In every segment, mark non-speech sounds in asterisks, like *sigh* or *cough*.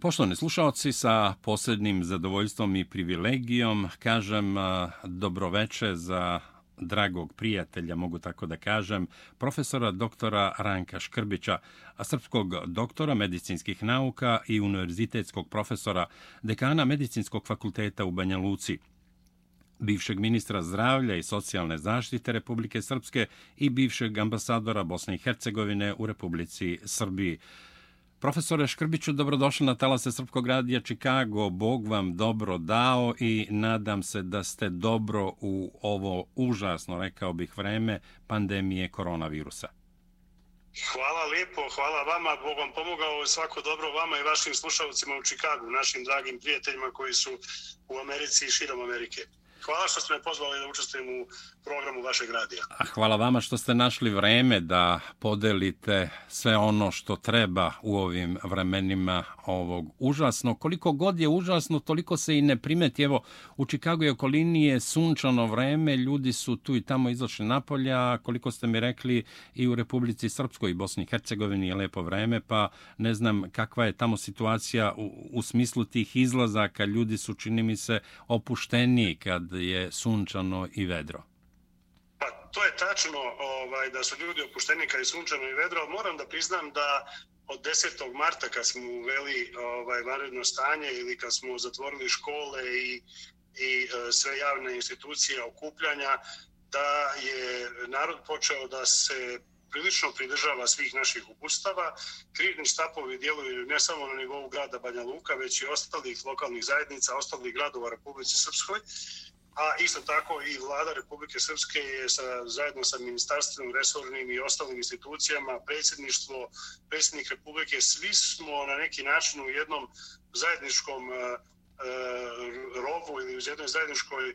Poštovani slušalci, sa posljednim zadovoljstvom i privilegijom kažem dobroveče za dragog prijatelja, mogu tako da kažem, profesora doktora Ranka Škrbića, srpskog doktora medicinskih nauka i univerzitetskog profesora dekana medicinskog fakulteta u Banja Luci, bivšeg ministra zdravlja i socijalne zaštite Republike Srpske i bivšeg ambasadora Bosne i Hercegovine u Republici Srbiji. Profesore Škrbiću, dobrodošli na talase Srpkog radija Čikago. Bog vam dobro dao i nadam se da ste dobro u ovo užasno, rekao bih, vreme pandemije koronavirusa. Hvala lijepo, hvala vama, Bog vam pomogao, svako dobro vama i vašim slušalcima u Čikagu, našim dragim prijateljima koji su u Americi i širom Amerike. Hvala što ste me pozvali da učestvujem u programu vašeg radija. A hvala vama što ste našli vreme da podelite sve ono što treba u ovim vremenima ovog užasno. Koliko god je užasno, toliko se i ne primeti. Evo, u Čikagu i okolini je sunčano vreme, ljudi su tu i tamo izašli napolja, koliko ste mi rekli i u Republici Srpskoj i Bosni i Hercegovini je lepo vreme, pa ne znam kakva je tamo situacija u, u smislu tih izlazaka. Ljudi su, čini mi se, opušteniji kad je sunčano i vedro Pa to je tačno ovaj, da su ljudi opušteni kad je sunčano i vedro, moram da priznam da od 10. marta kad smo uveli ovaj, vanredno stanje ili kad smo zatvorili škole i, i e, sve javne institucije okupljanja, da je narod počeo da se prilično pridržava svih naših upustava. Križni štapovi djeluju ne samo na nivou grada Banja Luka, već i ostalih lokalnih zajednica, ostalih gradova Republike Srpskoj a isto tako i vlada Republike Srpske je sa, zajedno sa ministarstvom, resornim i ostalim institucijama, predsjedništvo, predsjednik Republike, svi smo na neki način u jednom zajedničkom uh, rovu ili u jednoj zajedničkoj e,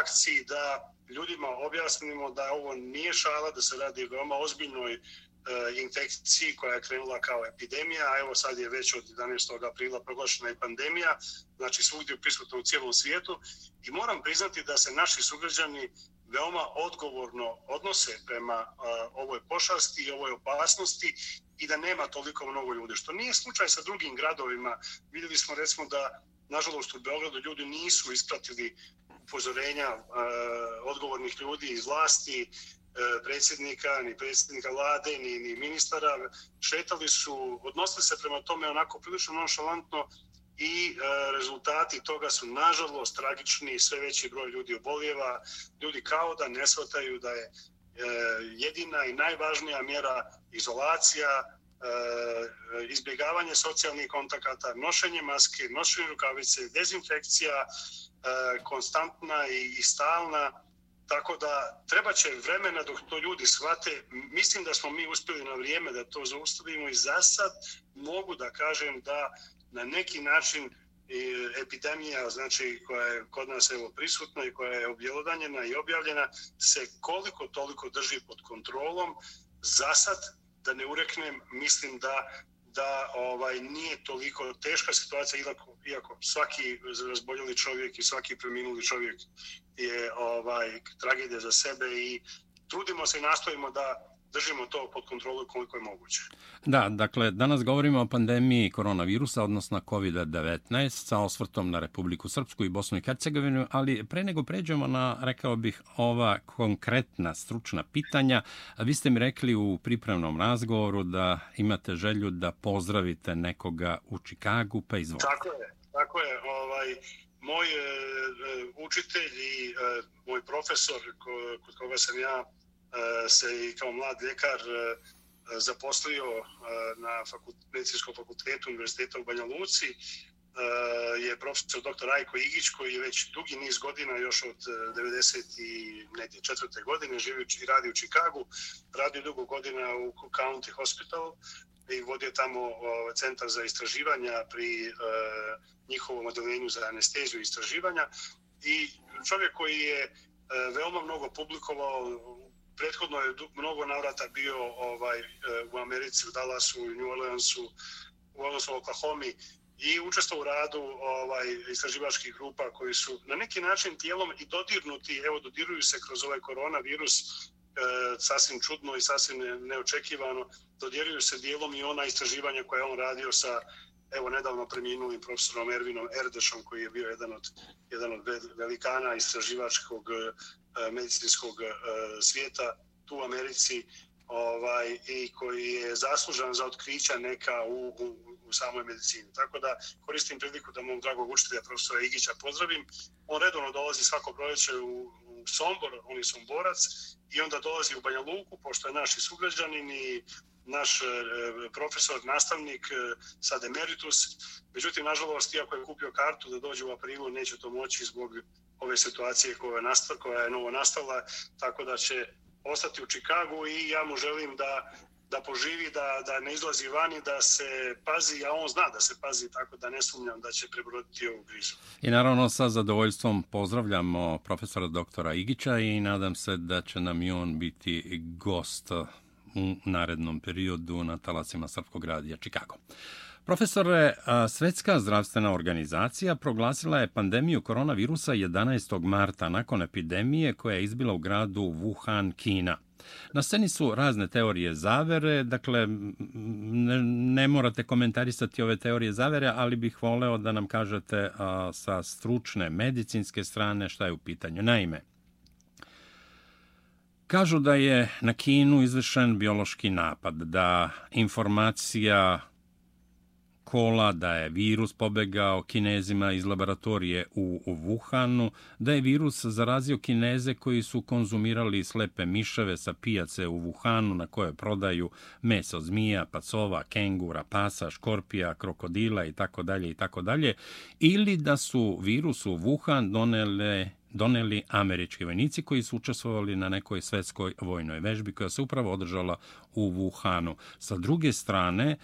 akciji da ljudima objasnimo da ovo nije šala, da se radi o veoma ozbiljnoj uh, Eh, infekciji koja je krenula kao epidemija, a evo sad je već od 11. aprila proglašena i pandemija, znači svugdje prisutno u cijelom svijetu i moram priznati da se naši sugrađani veoma odgovorno odnose prema uh, ovoj pošasti i ovoj opasnosti i da nema toliko mnogo ljudi. Što nije slučaj sa drugim gradovima. Vidjeli smo recimo da nažalost u Beogradu ljudi nisu ispratili upozorenja uh, odgovornih ljudi iz vlasti, E, predsjednika, ni predsjednika vlade, ni, ni ministara, šetali su, odnosili se prema tome onako prilično nonšalantno i e, rezultati toga su nažalost tragični, sve veći broj ljudi oboljeva, ljudi kao da ne shvataju da je e, jedina i najvažnija mjera izolacija, e, izbjegavanje socijalnih kontakata, nošenje maske, nošenje rukavice, dezinfekcija, e, konstantna i, i stalna, Tako da treba će vremena dok to ljudi shvate. Mislim da smo mi uspjeli na vrijeme da to zaustavimo i za sad mogu da kažem da na neki način e, epidemija znači koja je kod nas evo prisutna i koja je objelodanjena i objavljena se koliko toliko drži pod kontrolom. Za sad, da ne ureknem, mislim da da ovaj nije toliko teška situacija iako, iako svaki razboljeli čovjek i svaki preminuli čovjek je ovaj tragedija za sebe i trudimo se i nastojimo da držimo to pod kontrolom koliko je moguće. Da, dakle, danas govorimo o pandemiji koronavirusa, odnosno COVID-19, sa osvrtom na Republiku Srpsku i Bosnu i Hercegovinu, ali pre nego pređemo na, rekao bih, ova konkretna stručna pitanja, vi ste mi rekli u pripremnom razgovoru da imate želju da pozdravite nekoga u Čikagu, pa izvolite. Tako je, tako je. Ovaj, moj e, e učitelj i e, moj profesor, ko, kod koga sam ja E, se i kao mlad ljekar e, zaposlio e, na fakult, medicinskom fakultetu Univerziteta u Banja Luci je profesor dr. Rajko Igić koji je već dugi niz godina, još od 94. godine, živi i radi u Čikagu, radio dugo godina u County Hospital i vodio tamo centar za istraživanja pri njihovom odeljenju za anesteziju i istraživanja. I čovjek koji je veoma mnogo publikovao prethodno je mnogo navrata bio ovaj e, u Americi, u Dallasu, u New Orleansu, u odnosno Oklahoma i učestvovao u radu ovaj istraživačkih grupa koji su na neki način tijelom i dodirnuti, evo dodiruju se kroz ovaj koronavirus e, sasvim čudno i sasvim neočekivano, dodiruju se dijelom i ona istraživanja koje on radio sa evo nedavno preminulim profesorom Ervinom Erdešom koji je bio jedan od, jedan od velikana istraživačkog e, E, medicinskog e, svijeta tu u Americi ovaj, i koji je zaslužan za otkrića neka u, u, u samoj medicini. Tako da koristim priliku da mom dragog učitelja profesora Igića pozdravim. On redovno dolazi svako proljeće u, u Sombor, on je Somborac, i onda dolazi u Banja Luku, pošto je naš i sugrađanin i naš e, profesor, nastavnik, e, sad emeritus. Međutim, nažalost, iako je kupio kartu da dođe u aprilu, neće to moći zbog ove situacije koja je, nastav, koja je novo nastala, tako da će ostati u Čikagu i ja mu želim da da poživi, da, da ne izlazi vani, da se pazi, a on zna da se pazi, tako da ne sumnjam da će prebroditi ovu krizu. I naravno sa zadovoljstvom pozdravljamo profesora doktora Igića i nadam se da će nam i on biti gost u narednom periodu na talacima Srpskog radija Čikago. Profesore, Svetska zdravstvena organizacija proglasila je pandemiju koronavirusa 11. marta nakon epidemije koja je izbila u gradu Wuhan, Kina. Na sceni su razne teorije zavere, dakle ne, ne morate komentarisati ove teorije zavere, ali bih voleo da nam kažete a, sa stručne medicinske strane šta je u pitanju. Naime, kažu da je na Kinu izvršen biološki napad, da informacija kola, da je virus pobegao kinezima iz laboratorije u, u Wuhanu, da je virus zarazio kineze koji su konzumirali slepe miševe sa pijace u Wuhanu na koje prodaju meso zmija, pacova, kengura, pasa, škorpija, krokodila i tako dalje i tako dalje, ili da su virus u Wuhan donele doneli američki vojnici koji su učestvovali na nekoj svetskoj vojnoj vežbi koja se upravo održala u Wuhanu. Sa druge strane,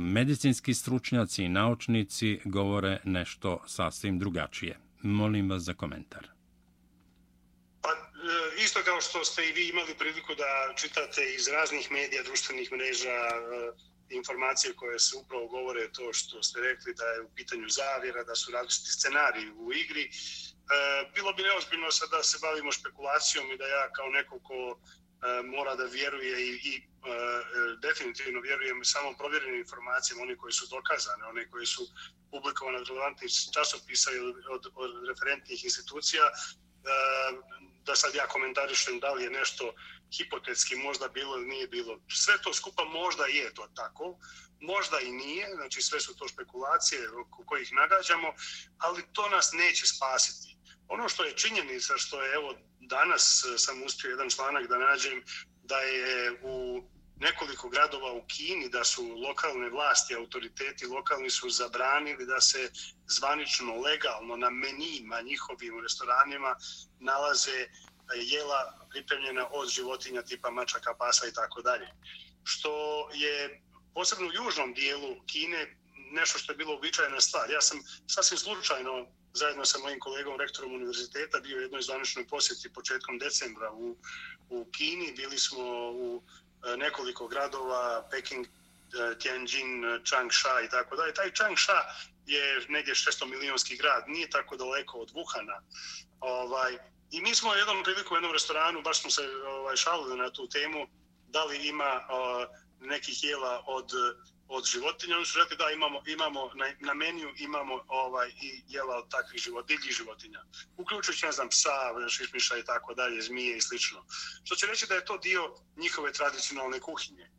medicinski stručnjaci i naučnici govore nešto sasvim drugačije. Molim vas za komentar. Pa, e, isto kao što ste i vi imali priliku da čitate iz raznih medija, društvenih mreža, e, informacije koje se upravo govore to što ste rekli da je u pitanju zavjera, da su različiti scenariji u igri. E, bilo bi neozbiljno sad da se bavimo špekulacijom i da ja kao neko ko mora da vjeruje i, i E, e, definitivno vjerujem samo provjerenim informacijama, oni koji su dokazane, oni koji su publikovane od relevantnih časopisa ili od, od referentnih institucija, e, da sad ja komentarišem da li je nešto hipotetski možda bilo ili nije bilo. Sve to skupa možda je to tako, možda i nije, znači sve su to špekulacije oko kojih nagađamo, ali to nas neće spasiti. Ono što je činjenica, što je evo danas sam uspio jedan članak da nađem da je u nekoliko gradova u Kini da su lokalne vlasti, autoriteti lokalni su zabranili da se zvanično legalno na menijima njihovim restoranima nalaze e, jela pripremljena od životinja tipa mačaka, pasa i tako dalje. Što je posebno u južnom dijelu Kine nešto što je bilo običajna stvar. Ja sam sasvim slučajno zajedno sa mojim kolegom rektorom univerziteta bio u jednoj zvaničnoj posjeti početkom decembra u, u Kini. Bili smo u e, nekoliko gradova, Peking, e, Tianjin, e, Changsha i tako dalje. Taj Changsha je negdje 600 milijonski grad, nije tako daleko od Wuhana. Ovaj, I mi smo jednom priliku u jednom restoranu, baš smo se ovaj, šalili na tu temu, da li ima o, nekih jela od od životinja, oni su rekli da imamo, imamo na, na meniju imamo ovaj i jela od takvih život, divljih životinja. Uključujući, ne znam, psa, šišmiša i tako dalje, zmije i slično. Što će reći da je to dio njihove tradicionalne kuhinje.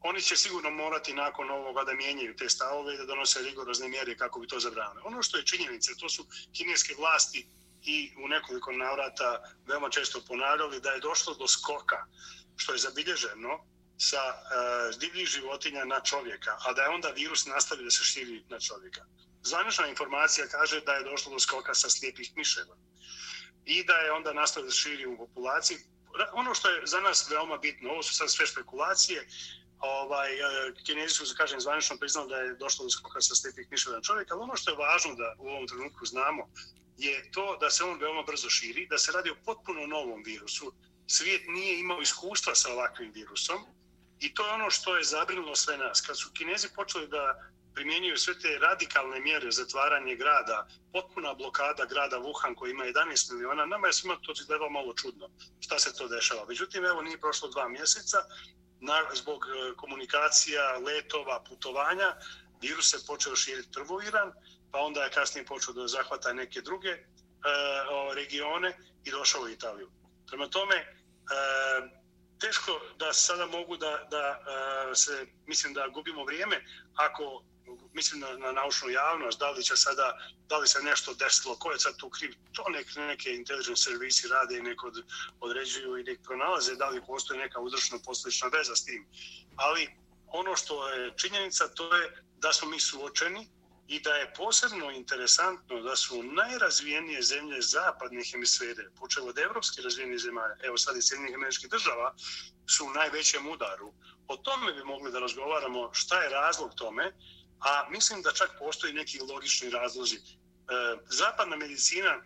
Oni će sigurno morati nakon ovoga da mijenjaju te stavove i da donose rigorozne mjere kako bi to zabranili. Ono što je činjenica, to su kineske vlasti i u nekoliko navrata veoma često ponavljali da je došlo do skoka, što je zabilježeno sa uh, divljih životinja na čovjeka, a da je onda virus nastavio da se širi na čovjeka. Zvanična informacija kaže da je došlo do skoka sa slijepih miševa i da je onda nastavio da se širi u populaciji. Ono što je za nas veoma bitno, ovo su sad sve špekulacije, ovaj, eh, kinezi su, kažem, zvanično priznali da je došlo do skoka sa slijepih miševa na čovjeka, ali ono što je važno da u ovom trenutku znamo je to da se on veoma brzo širi, da se radi o potpuno novom virusu. Svijet nije imao iskustva sa ovakvim virusom, I to je ono što je zabrinulo sve nas. Kad su Kinezi počeli da primjenjuju sve te radikalne mjere zatvaranje grada, potpuna blokada grada Wuhan koji ima 11 miliona, nama je svima to izgledalo malo čudno šta se to dešava. Međutim, evo nije prošlo dva mjeseca, na, zbog e, komunikacija, letova, putovanja, virus se počeo širiti prvo u Iran, pa onda je kasnije počeo da zahvata neke druge e, regione i došao u Italiju. Prema tome, e, teško da sada mogu da, da se, mislim da gubimo vrijeme, ako mislim na, na naučnu javnost, da li će sada, da li se nešto desilo, ko je sad tu kriv, to nek, neke intelligent servisi rade i neko određuju i nek pronalaze, da li postoji neka uzročno posljedična veza s tim. Ali ono što je činjenica, to je da smo mi suočeni i da je posebno interesantno da su najrazvijenije zemlje zapadne hemisfere, počeo od evropske razvijenije zemalja, evo sad i Sjedinjih američkih država, su u najvećem udaru. O tome bi mogli da razgovaramo šta je razlog tome, a mislim da čak postoji neki logični razlozi. E, zapadna medicina,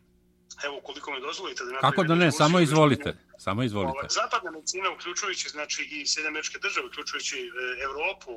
evo koliko me dozvolite da Kako da ne, samo izvolite. Samo izvolite. Ovaj, zapadna medicina, uključujući znači, i Sjedinamečke države, uključujući e, Evropu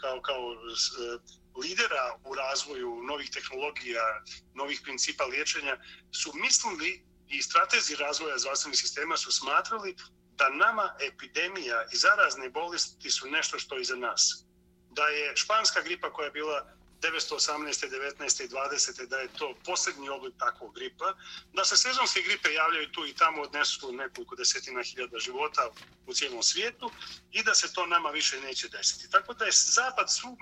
kao, kao e, lidera u razvoju novih tehnologija, novih principa liječenja, su mislili i stratezi razvoja zdravstvenih sistema su smatrali da nama epidemija i zarazne bolesti su nešto što je iza nas. Da je španska gripa koja je bila 918. 19. i 20. da je to posljednji oblik takvog gripa, da se sezonske gripe javljaju tu i tamo odnesu nekoliko desetina hiljada života u cijelom svijetu i da se to nama više neće desiti. Tako da je Zapad svu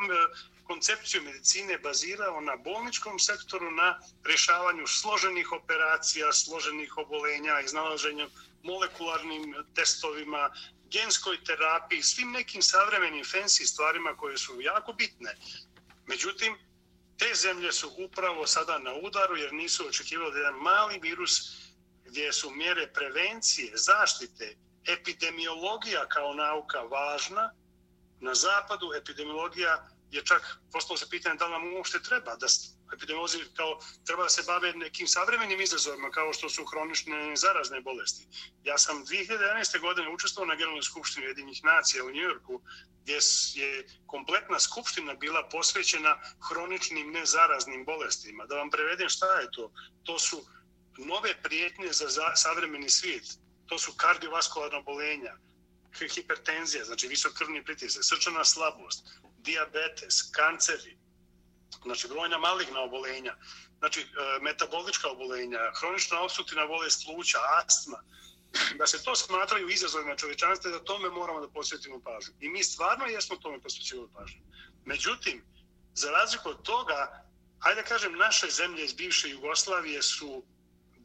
koncepciju medicine bazirao na bolničkom sektoru, na rješavanju složenih operacija, složenih obolenja, iznalaženju molekularnim testovima, genskoj terapiji, svim nekim savremenim fancy stvarima koje su jako bitne. Međutim, te zemlje su upravo sada na udaru jer nisu očekivali da jedan mali virus gdje su mjere prevencije, zaštite, epidemiologija kao nauka važna. Na zapadu epidemiologija je čak postalo se pitanje da li nam uopšte treba da epidemiolozi kao treba da se bave nekim savremenim izazovima kao što su hronične zarazne bolesti. Ja sam 2011. godine učestvovao na Generalnoj skupštini jedinih nacija u Njujorku gdje je kompletna skupština bila posvećena hroničnim nezaraznim bolestima. Da vam prevedem šta je to? To su nove prijetnje za savremeni svijet. To su kardiovaskularna bolenja, hipertenzija, znači visok krvni pritisak, srčana slabost, diabetes, kanceri, znači brojna maligna obolenja, znači e, metabolička obolenja, hronična obstruktivna bolest pluća, astma, da se to smatraju izazovima čovječanstva, da tome moramo da posvetimo pažnju. I mi stvarno jesmo tome posvećivali pažnju. Međutim, za razliku od toga, hajde da kažem, naše zemlje iz bivše Jugoslavije su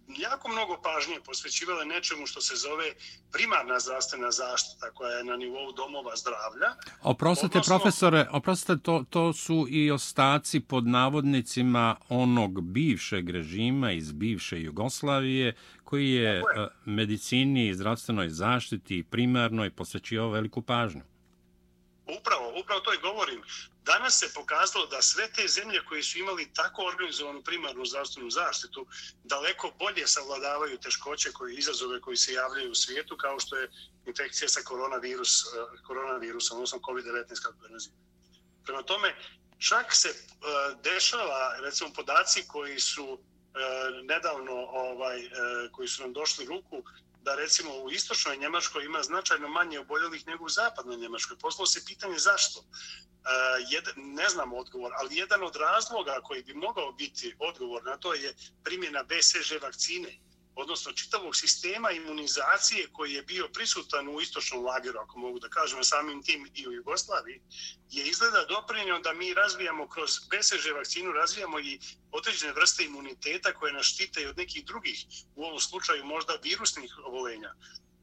jako mnogo pažnje posvećivale nečemu što se zove primarna zdravstvena zaštita koja je na nivou domova zdravlja. Oprostite, Odnosno... profesore, oprostite, to, to su i ostaci pod navodnicima onog bivšeg režima iz bivše Jugoslavije koji je, je. Eh, medicini i zdravstvenoj zaštiti primarnoj posvećivao veliku pažnju. Upravo, upravo to i govorim. Danas se pokazalo da sve te zemlje koje su imali tako organizovanu primarnu zdravstvenu zaštitu daleko bolje savladavaju teškoće koje izazove koji se javljaju u svijetu kao što je infekcija sa koronavirus, eh, koronavirusom, odnosno COVID-19 kako je nazivam. Prema tome, čak se eh, dešava, recimo, podaci koji su eh, nedavno, ovaj, koji su nam došli ruku, da recimo u istočnoj Njemačkoj ima značajno manje oboljelih nego u zapadnoj Njemačkoj. Poslao se pitanje zašto. E, jed, ne znam odgovor, ali jedan od razloga koji bi mogao biti odgovor na to je primjena BCG vakcine odnosno čitavog sistema imunizacije koji je bio prisutan u istočnom lageru, ako mogu da kažem, samim tim i u Jugoslaviji, je izgleda doprinio da mi razvijamo kroz BCG vakcinu, razvijamo i određene vrste imuniteta koje nas štite od nekih drugih, u ovom slučaju možda virusnih obolenja.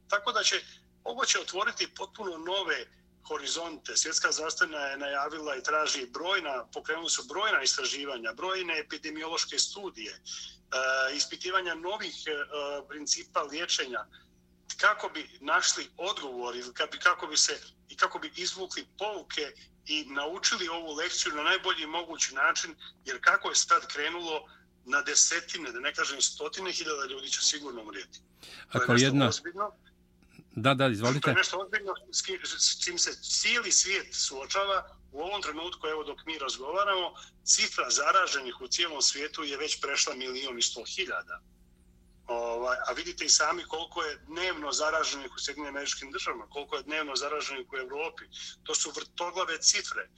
Tako da će, ovo će otvoriti potpuno nove horizonte. Svjetska zdravstvena je najavila i traži brojna, pokrenuli su brojna istraživanja, brojne epidemiološke studije, uh, ispitivanja novih uh, principa liječenja kako bi našli odgovor ili kako bi se i kako bi izvukli pouke i naučili ovu lekciju na najbolji mogući način, jer kako je sad krenulo na desetine, da ne kažem stotine hiljada ljudi će sigurno umrijeti. Ako jedna... Ozbiljno. Da, da, izvolite. To je nešto ozbiljno s čim se cijeli svijet suočava, u ovom trenutku, evo dok mi razgovaramo, cifra zaraženih u cijelom svijetu je već prešla milijon i sto hiljada. Ovaj, a vidite i sami koliko je dnevno zaraženih u Sjedinim američkim državama, koliko je dnevno zaraženih u Evropi. To su vrtoglave cifre.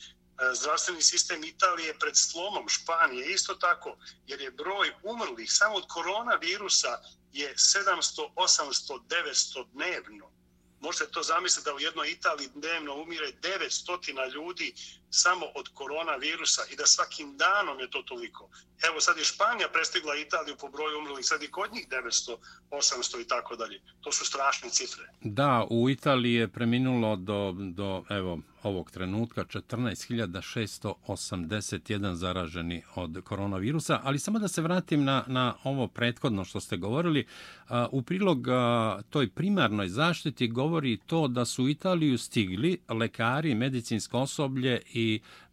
E, zdravstveni sistem Italije pred slomom, Španije isto tako, jer je broj umrlih samo od koronavirusa je 700, 800, 900 dnevno. Možete to zamisliti da u jednoj Italiji dnevno umire 900 ljudi samo od koronavirusa i da svakim danom je to toliko. Evo sad je Španija prestigla Italiju po broju umrlih, sad i kod njih 900, 800 i tako dalje. To su strašne cifre. Da, u Italiji je preminulo do, do evo, ovog trenutka 14.681 zaraženi od koronavirusa, ali samo da se vratim na, na ovo prethodno što ste govorili, u prilog toj primarnoj zaštiti govori to da su u Italiju stigli lekari, medicinsko osoblje i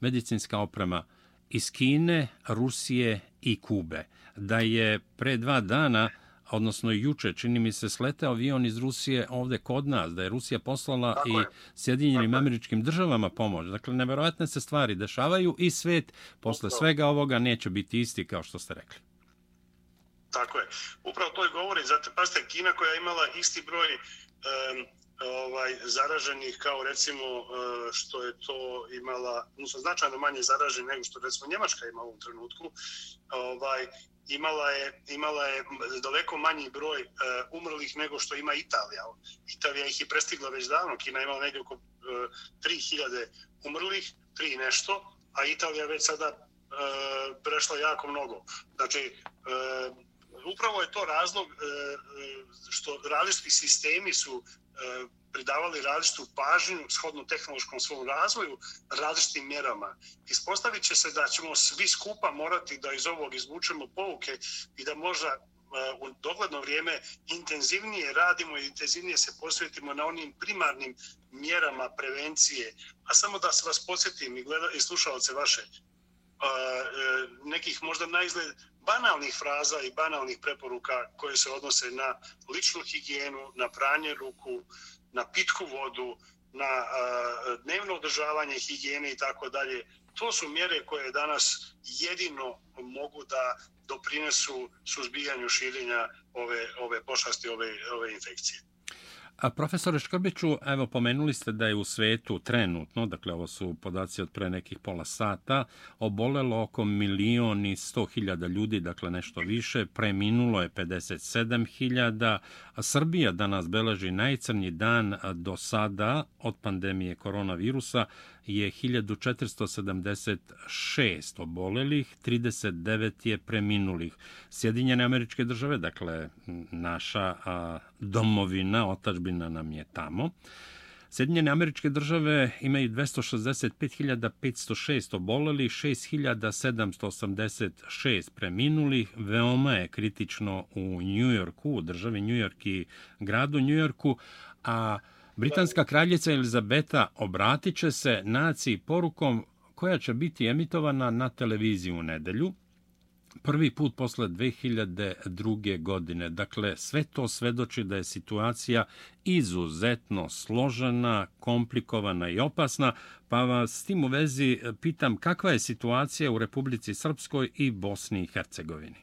medicinska oprema iz Kine, Rusije i Kube. Da je pre dva dana odnosno juče, čini mi se, slete avion iz Rusije ovde kod nas, da je Rusija poslala Tako i je. Sjedinjenim Tako američkim državama pomoć. Dakle, neverovatne se stvari dešavaju i svet posle Upravo. svega ovoga neće biti isti, kao što ste rekli. Tako je. Upravo to je govori. Zato, pazite, Kina koja je imala isti broj um, ovaj zaraženih kao recimo e, što je to imala, odnosno značajno manje zaražen nego što recimo Njemačka ima u ovom trenutku, ovaj imala je imala je daleko manji broj uh, umrlih nego što ima Italija. Italija ih je prestigla već davno, Kina imala negdje oko e, uh, 3000 umrlih, tri nešto, a Italija već sada uh, prešla jako mnogo. Znači, upravo je to razlog što različiti sistemi su E, pridavali različitu pažnju shodno tehnološkom svom razvoju različitim mjerama. Ispostavit će se da ćemo svi skupa morati da iz ovog izvučemo pouke i da možda e, u dogledno vrijeme intenzivnije radimo i intenzivnije se posvetimo na onim primarnim mjerama prevencije. A samo da se vas podsjetim i, gleda, i slušalce vaše, e, nekih možda na izgled banalnih fraza i banalnih preporuka koje se odnose na ličnu higijenu, na pranje ruku, na pitku vodu, na dnevno održavanje higijene i tako dalje. To su mjere koje danas jedino mogu da doprinesu suzbijanju širenja ove, ove pošasti, ove, ove infekcije. A profesore Škrbiću, evo pomenuli ste da je u svetu trenutno, dakle ovo su podaci od pre nekih pola sata, obolelo oko milion i sto hiljada ljudi, dakle nešto više, preminulo je 57 hiljada, a Srbija danas beleži najcrnji dan do sada od pandemije koronavirusa, je 1476 obolelih, 39 je preminulih. Sjedinjene američke države, dakle naša a, domovina, otačbina nam je tamo. Sjedinjene američke države imaju 265.506 obolelih, 6.786 preminulih. Veoma je kritično u Njujorku, u državi Njujork i gradu Njujorku, a Britanska kraljica Elizabeta obratit će se naciji porukom koja će biti emitovana na televiziji u nedelju. Prvi put posle 2002. godine. Dakle, sve to svedoči da je situacija izuzetno složena, komplikovana i opasna, pa vas s tim u vezi pitam kakva je situacija u Republici Srpskoj i Bosni i Hercegovini?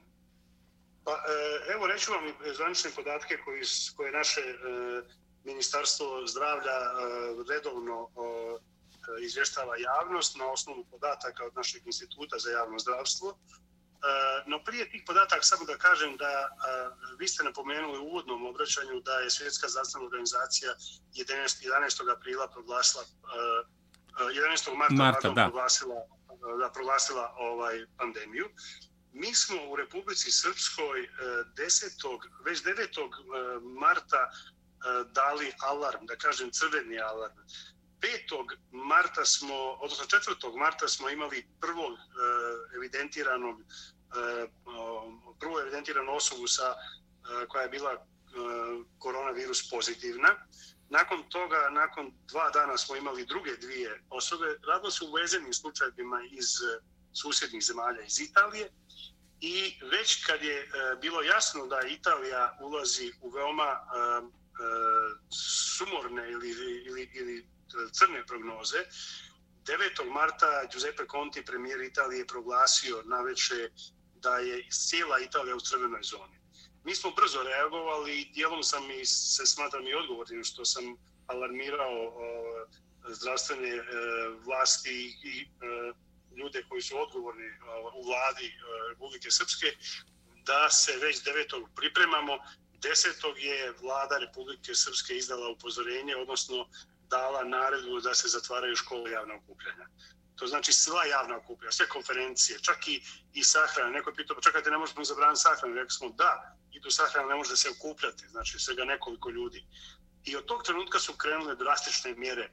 Pa, e, evo reću vam e, zvanične podatke koji, koje naše e, Ministarstvo zdravlja e, redovno e, izvještava javnost na osnovu podataka od našeg instituta za javno zdravstvo. E, no prije tih podataka samo da kažem da vi ste napomenuli u uvodnom obraćanju da je Svjetska zdravstvena organizacija 11. 11. aprila proglasila 11. marta, Marta da. proglasila da proglasila ovaj pandemiju. Mi smo u Republici Srpskoj 10. već 9. marta E, dali alarm, da kažem crveni alarm. 5. marta smo, odnosno 4. marta smo imali prvog e, evidentiranog e, prvu evidentiranu osobu sa, koja je bila koronavirus pozitivna. Nakon toga, nakon dva dana smo imali druge dvije osobe. Radno se u vezenim slučajima iz susjednih zemalja iz Italije. I već kad je bilo jasno da Italija ulazi u veoma E, sumorne ili, ili, ili crne prognoze, 9. marta Giuseppe Conti, premijer Italije, proglasio na veče da je cijela Italija u crvenoj zoni. Mi smo brzo reagovali i dijelom sam i se smatram i odgovornim što sam alarmirao o, zdravstvene e, vlasti i e, ljude koji su odgovorni e, u vladi e, Republike Srpske, da se već 9. pripremamo. Desetog je vlada Republike Srpske izdala upozorenje, odnosno dala naredbu da se zatvaraju škole javna okupljanja. To znači sva javna okupljanja, sve konferencije, čak i, i sahrane. Neko je pitao, pa čekajte, ne možemo zabraniti sahrane. Rekli smo, da, idu sahrane ne može se okupljati, znači svega nekoliko ljudi. I od tog trenutka su krenule drastične mjere,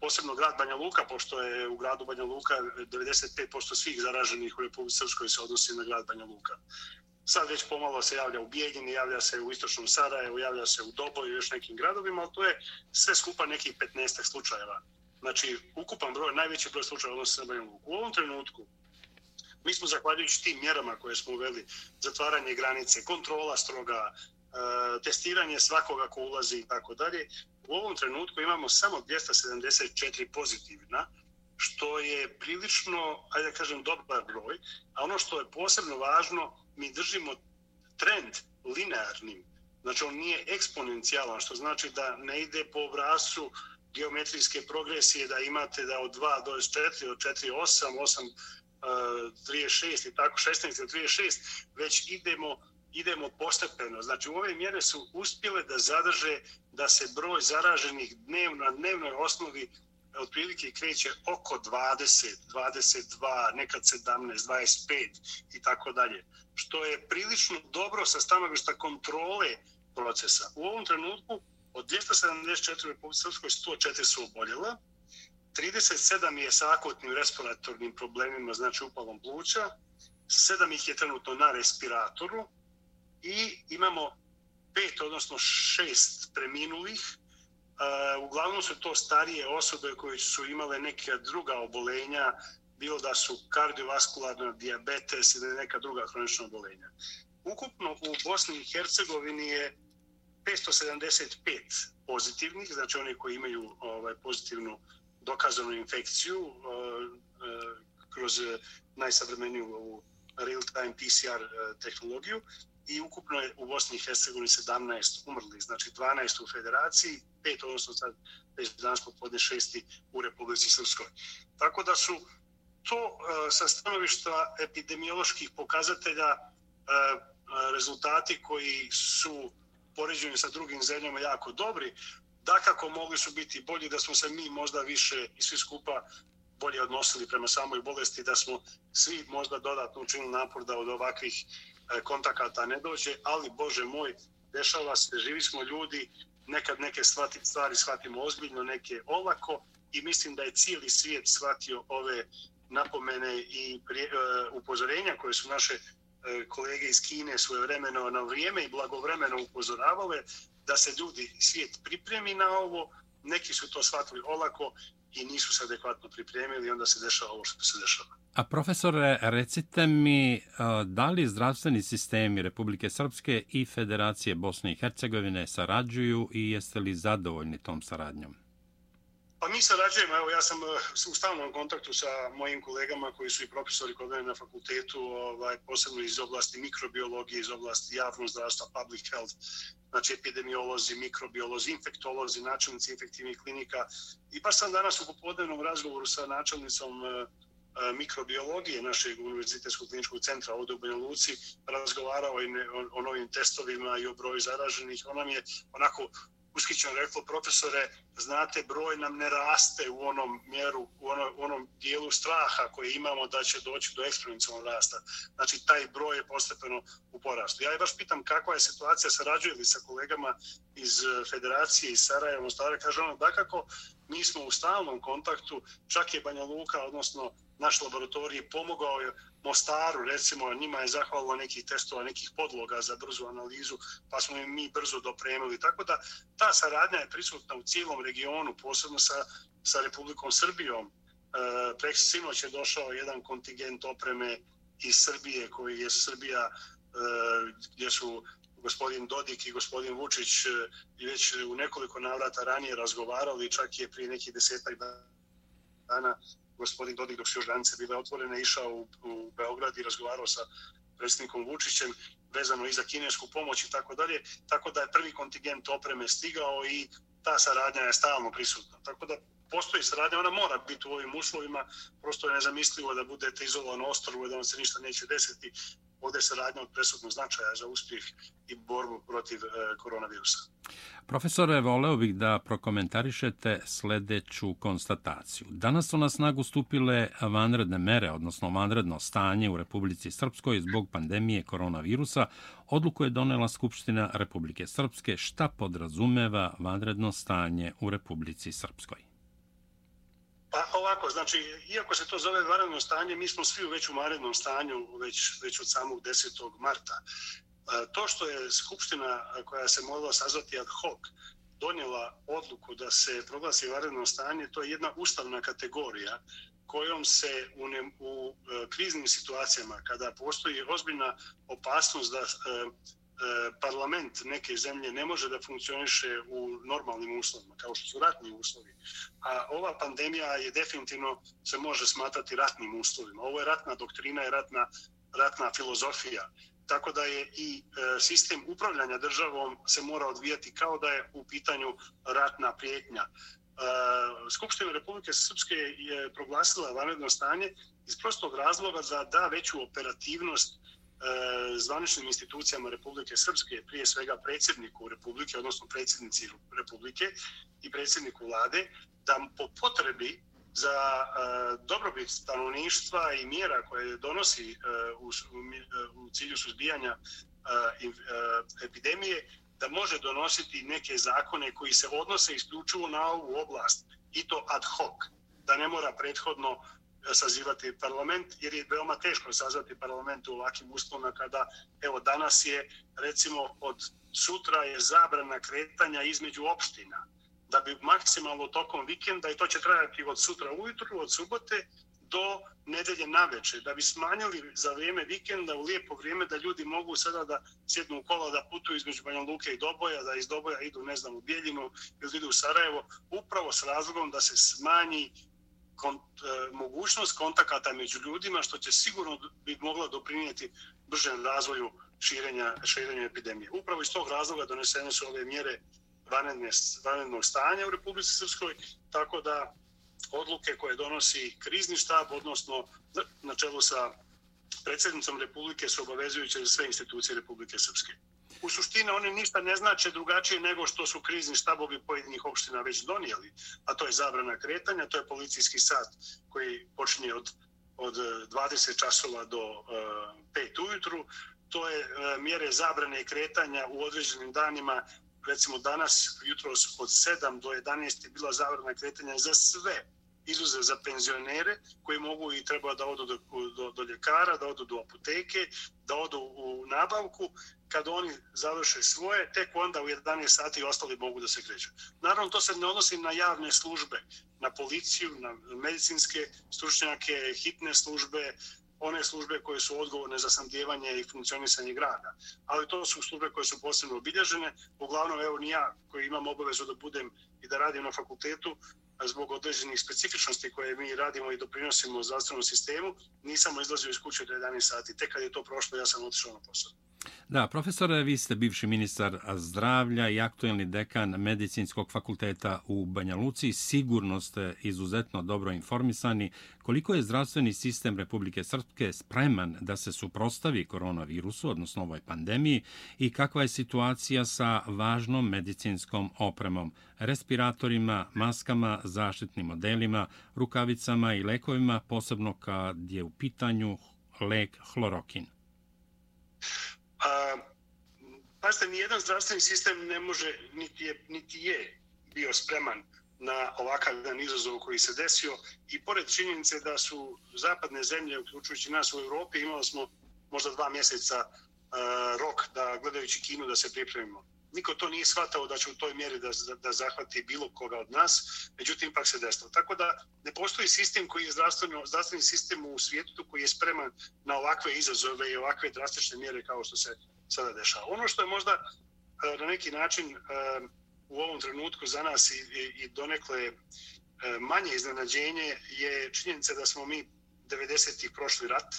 posebno grad Banja Luka, pošto je u gradu Banja Luka 95% svih zaraženih u Republike Srpskoj se odnosi na grad Banja Luka. Sad već pomalo se javlja u Bijeljini, javlja se u Istočnom Sarajevu, javlja se u Doboju i još nekim gradovima, ali to je sve skupa nekih 15 slučajeva. Znači, ukupan broj, najveći broj slučajeva odnosi se na Banja Luku. U ovom trenutku, mi smo zahvaljujući tim mjerama koje smo uveli, zatvaranje granice, kontrola stroga, e, testiranje svakoga ko ulazi i tako dalje, u ovom trenutku imamo samo 274 pozitivna, što je prilično, ajde da kažem, dobar broj. A ono što je posebno važno, mi držimo trend linearnim. Znači, on nije eksponencijalan, što znači da ne ide po obrasu geometrijske progresije, da imate da od 2 do 4, od 4, 8, 8, 36 i tako 16 ili 36, već idemo idemo postepeno. Znači, u ove mjere su uspjele da zadrže da se broj zaraženih dnevno, na dnevnoj osnovi otprilike kreće oko 20, 22, nekad 17, 25 i tako dalje. Što je prilično dobro sa stanovišta kontrole procesa. U ovom trenutku od 274 u Srpskoj 104 su oboljela, 37 je sa akutnim respiratornim problemima, znači upalom pluća, 7 ih je trenutno na respiratoru i imamo pet, odnosno šest preminulih. Uh, uglavnom su to starije osobe koje su imale neke druga obolenja, bilo da su kardiovaskularno diabetes ili neka druga hronična obolenja. Ukupno u Bosni i Hercegovini je 575 pozitivnih, znači oni koji imaju ovaj pozitivnu dokazanu infekciju uh, uh, kroz najsavremeniju real-time PCR tehnologiju i ukupno je u Bosni i Hercegovini 17 umrli, znači 12 u federaciji, 5 odnosno sad već danas popodne 6 u Republici Srpskoj. Tako da su to e, sa stanovišta epidemioloških pokazatelja e, rezultati koji su poređeni sa drugim zemljama jako dobri, da kako mogli su biti bolji da smo se mi možda više i svi skupa bolje odnosili prema samoj bolesti, da smo svi možda dodatno učinili napor da od ovakvih E, kontakata ne dođe, ali Bože moj, dešava se, živi smo ljudi, nekad neke stvari shvatimo ozbiljno, neke olako i mislim da je cijeli svijet shvatio ove napomene i prije, e, upozorenja koje su naše e, kolege iz Kine svoje vremeno na vrijeme i blagovremeno upozoravale da se ljudi svijet pripremi na ovo, neki su to shvatili olako i nisu se adekvatno pripremili i onda se dešava ovo što se dešava. A profesore, recite mi, e, da li zdravstveni sistemi Republike Srpske i Federacije Bosne i Hercegovine sarađuju i jeste li zadovoljni tom saradnjom? Pa mi sarađujemo, evo ja sam eh, u stalnom kontaktu sa mojim kolegama koji su i profesori kod mene na fakultetu, ovaj, posebno iz oblasti mikrobiologije, iz oblasti javnog zdravstva, public health, znači epidemiolozi, mikrobiolozi, infektolozi, načelnici infektivnih klinika. I baš sam danas u popodnevnom razgovoru sa načelnicom eh, eh, mikrobiologije našeg univerzitetskog kliničkog centra ovdje u Banja Luci razgovarao o, o novim testovima i o broju zaraženih. Ona mi je onako uskićeno reklo, profesore, znate, broj nam ne raste u onom mjeru, u onom, u onom dijelu straha koje imamo da će doći do eksponencijalnog rasta. Znači, taj broj je postepeno u porastu. Ja je baš pitam kakva je situacija, sarađuje li sa kolegama iz e, Federacije iz Sarajeva, Mostara, kaže ono, da kako mi smo u stalnom kontaktu, čak je Banja Luka, odnosno naš laboratorij pomogao je Mostaru, recimo, njima je zahvalilo nekih testova, nekih podloga za brzu analizu, pa smo im mi brzo dopremili. Tako da ta saradnja je prisutna u cijelom regionu, posebno sa, sa Republikom Srbijom. E, prek sinoć je došao jedan kontingent opreme iz Srbije, koji je Srbija, e, gdje su gospodin Dodik i gospodin Vučić e, već u nekoliko navrata ranije razgovarali, čak je prije nekih desetak dana gospodin Dodik dok su još granice bile otvorene, išao u, u Beograd i razgovarao sa predsjednikom Vučićem vezano i za kinesku pomoć i tako dalje. Tako da je prvi kontingent opreme stigao i ta saradnja je stalno prisutna. Tako da postoji saradnja, ona mora biti u ovim uslovima, prosto je nezamislivo da budete izolovan ostrovo i da vam se ništa neće desiti. Ovdje je saradnja od presudnog značaja za uspjeh i borbu protiv e, koronavirusa. Profesore, voleo bih da prokomentarišete sljedeću konstataciju. Danas su na snagu stupile vanredne mere, odnosno vanredno stanje u Republici Srpskoj zbog pandemije koronavirusa. Odluku je donela Skupština Republike Srpske. Šta podrazumeva vanredno stanje u Republici Srpskoj? Pa ovako, znači, iako se to zove vanredno stanje, mi smo svi već u vanrednom stanju već, već od samog 10. marta. E, to što je Skupština e, koja se mogla sazvati ad hoc donijela odluku da se proglasi vanredno stanje, to je jedna ustavna kategorija kojom se u, ne, u e, kriznim situacijama, kada postoji ozbiljna opasnost da E, parlament neke zemlje ne može da funkcioniše u normalnim uslovima, kao što su ratni uslovi. A ova pandemija je definitivno se može smatrati ratnim uslovima. Ovo je ratna doktrina i ratna, ratna filozofija tako da je i e, sistem upravljanja državom se mora odvijati kao da je u pitanju ratna prijetnja. E, Skupština Republike Srpske je proglasila vanredno stanje iz prostog razloga za da veću operativnost E, zvaničnim institucijama Republike Srpske, prije svega predsjedniku Republike, odnosno predsjednici Republike i predsjedniku vlade, da po potrebi za e, dobrobit stanovništva i mjera koje donosi e, u, cilju suzbijanja epidemije, da može donositi neke zakone koji se odnose isključivo na ovu oblast i to ad hoc, da ne mora prethodno sazivati parlament, jer je veoma teško sazvati parlament u ovakvim uslovima kada, evo, danas je, recimo, od sutra je zabrana kretanja između opština. Da bi maksimalno tokom vikenda, i to će trajati od sutra ujutru, od subote do nedelje na večer, da bi smanjili za vrijeme vikenda u lijepo vrijeme da ljudi mogu sada da sjednu u kola, da putuju između Banja Luke i Doboja, da iz Doboja idu, ne znam, u Bijeljinu ili idu u Sarajevo, upravo s razlogom da se smanji kont, e, mogućnost kontakata među ljudima, što će sigurno bi mogla doprinijeti bržem razvoju širenja, širenja epidemije. Upravo iz tog razloga donesene su ove mjere vanrednog stanja u Republici Srpskoj, tako da odluke koje donosi krizni štab, odnosno na čelu sa predsjednicom Republike su obavezujuće za sve institucije Republike Srpske. U suštini one ništa ne znače drugačije nego što su krizni štabovi pojedinih opština već donijeli, a to je zabrana kretanja, to je policijski sat koji počinje od, od e, 20 časova do uh, e, 5 ujutru, to je uh, mjere zabrane kretanja u određenim danima. Recimo danas jutro od 7 do 11 je bila zabrana kretanja za sve izuze za penzionere koji mogu i treba da odu do, do, do ljekara, da odu do apoteke, da odu u nabavku. Kad oni završe svoje, tek onda u 11 sati ostali mogu da se kreću. Naravno, to se ne odnosi na javne službe, na policiju, na medicinske stručnjake, hitne službe, one službe koje su odgovorne za sandjevanje i funkcionisanje grada. Ali to su službe koje su posebno obilježene. Uglavnom, evo, ni ja koji imam obavezu da budem i da radim na fakultetu, zbog određenih specifičnosti koje mi radimo i doprinosimo zdravstvenom sistemu, nisam izlazio iz kuće do 11 sati. Tek kad je to prošlo, ja sam otišao na posao. Da, profesore, vi ste bivši ministar zdravlja i aktuelni dekan medicinskog fakulteta u Banja Luci. Sigurno ste izuzetno dobro informisani koliko je zdravstveni sistem Republike Srpske spreman da se suprostavi koronavirusu, odnosno ovoj pandemiji, i kakva je situacija sa važnom medicinskom opremom, respiratorima, maskama, zaštitnim modelima, rukavicama i lekovima, posebno kad je u pitanju lek hlorokin. A, pazite, nijedan zdravstveni sistem ne može, niti je, niti je bio spreman na ovakav jedan izazov koji se desio i pored činjenice da su zapadne zemlje, uključujući nas u Europi, imali smo možda dva mjeseca uh, rok da gledajući kinu da se pripremimo. Niko to nije shvatao da će u toj mjeri da, da zahvati bilo koga od nas, međutim ipak se desilo. Tako da ne postoji sistem koji je zdravstveno, zdravstveni sistem u svijetu koji je spreman na ovakve izazove i ovakve drastične mjere kao što se sada dešava. Ono što je možda eh, na neki način eh, u ovom trenutku za nas i, i, i donekle eh, manje iznenađenje je činjenica da smo mi 90-ih prošli rat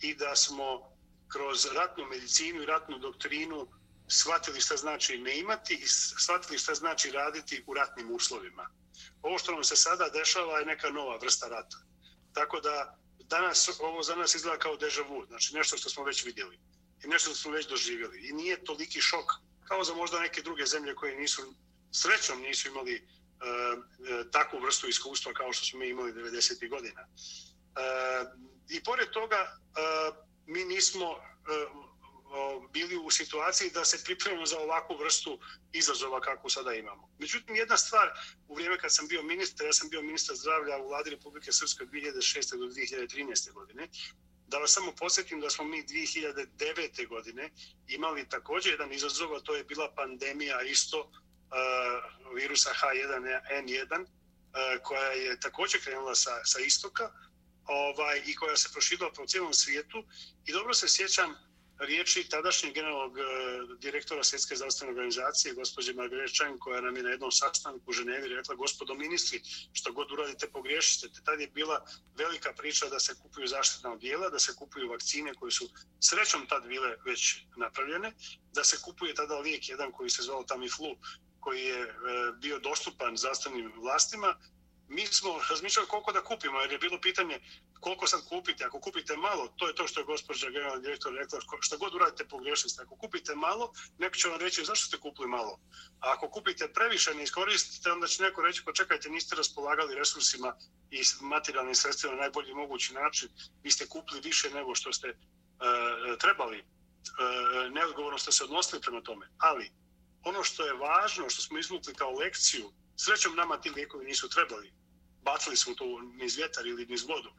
i da smo kroz ratnu medicinu i ratnu doktrinu shvatili šta znači ne imati i shvatili šta znači raditi u ratnim uslovima. Ovo što nam se sada dešava je neka nova vrsta rata. Tako da danas ovo za nas izgleda kao deja vu, znači nešto što smo već vidjeli i nešto što smo već doživjeli. I nije toliki šok kao za možda neke druge zemlje koje nisu, srećom nisu imali uh, takvu vrstu iskustva kao što smo mi imali 90. godina. E, I pored toga, e, mi nismo e, bili u situaciji da se pripremimo za ovakvu vrstu izazova kako sada imamo. Međutim, jedna stvar, u vrijeme kad sam bio ministar, ja sam bio ministar zdravlja u vladi Republike Srpske 2006. do 2013. godine, da vas samo posjetim da smo mi 2009. godine imali također jedan izazov, a to je bila pandemija isto uh, virusa H1N1, uh, e, koja je također krenula sa, sa istoka ovaj, i koja se proširila po cijelom svijetu. I dobro se sjećam riječi tadašnjeg generalnog e, direktora Svjetske zdravstvene organizacije, gospođe Margaret Chang, koja nam je na jednom sastanku u Ženevi rekla, gospodo ministri, što god uradite, pogriješite. Tad je bila velika priča da se kupuju zaštitna odjela, da se kupuju vakcine koje su srećom tad bile već napravljene, da se kupuje tada lijek jedan koji se zvao Tamiflu, koji je e, bio dostupan zdravstvenim vlastima, mi smo razmišljali koliko da kupimo, jer je bilo pitanje koliko sad kupite. Ako kupite malo, to je to što je gospođa generalni direktor rekla, što god uradite pogrešili ste. Ako kupite malo, neko će vam reći zašto ste kupili malo. A ako kupite previše, ne iskoristite, onda će neko reći, pa počekajte, niste raspolagali resursima i materijalnim sredstvima na najbolji mogući način. Vi ste kupili više nego što ste uh, trebali. Uh, neodgovorno ste se odnosili prema tome. Ali, ono što je važno, što smo izvukli kao lekciju, srećom nama ti lijekovi nisu trebali bacili smo to niz vjetar ili niz vodu.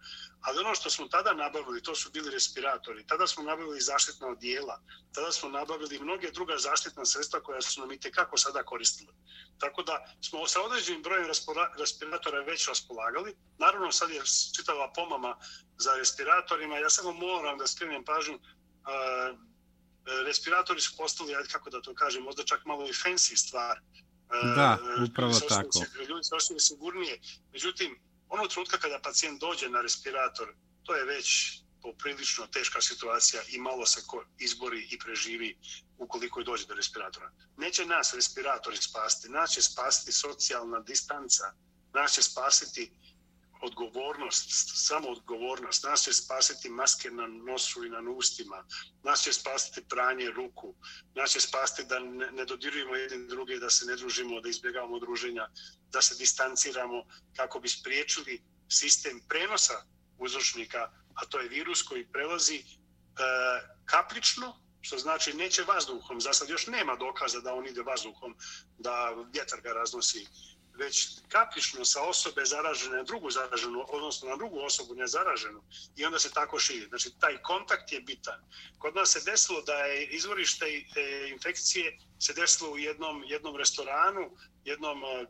Ali ono što smo tada nabavili, to su bili respiratori. Tada smo nabavili zaštitna odijela. Tada smo nabavili mnoge druga zaštitna sredstva koja su nam i tekako sada koristile. Tako da smo sa određenim brojem respiratora već raspolagali. Naravno, sad je čitava pomama za respiratorima. Ja samo moram da skrenem pažnju respiratori su postali, kako da to kažem, možda čak malo i fancy stvar. Da, e, upravo ljudi tako. Ljudi se osjećaju sigurnije. Međutim, ono trenutka kada pacijent dođe na respirator, to je već poprilično teška situacija i malo se ko izbori i preživi ukoliko je dođe do respiratora. Neće nas respiratori spasti, nas će spasti socijalna distanca, nas će spasiti odgovornost, samo odgovornost. Nas će spasiti maske na nosu i na ustima. Nas će spasiti pranje ruku. Nas će spasiti da ne, ne dodirujemo jedni druge, da se ne družimo, da izbjegavamo druženja, da se distanciramo kako bi spriječili sistem prenosa uzročnika, a to je virus koji prelazi e, kaplično, što znači neće vazduhom. Za sad još nema dokaza da on ide vazduhom, da vjetar ga raznosi već kaplično sa osobe zaražene na drugu zaraženu, odnosno na drugu osobu nezaraženu i onda se tako širi. Znači, taj kontakt je bitan. Kod nas se desilo da je izvorište e, infekcije se desilo u jednom, jednom restoranu, jednom e,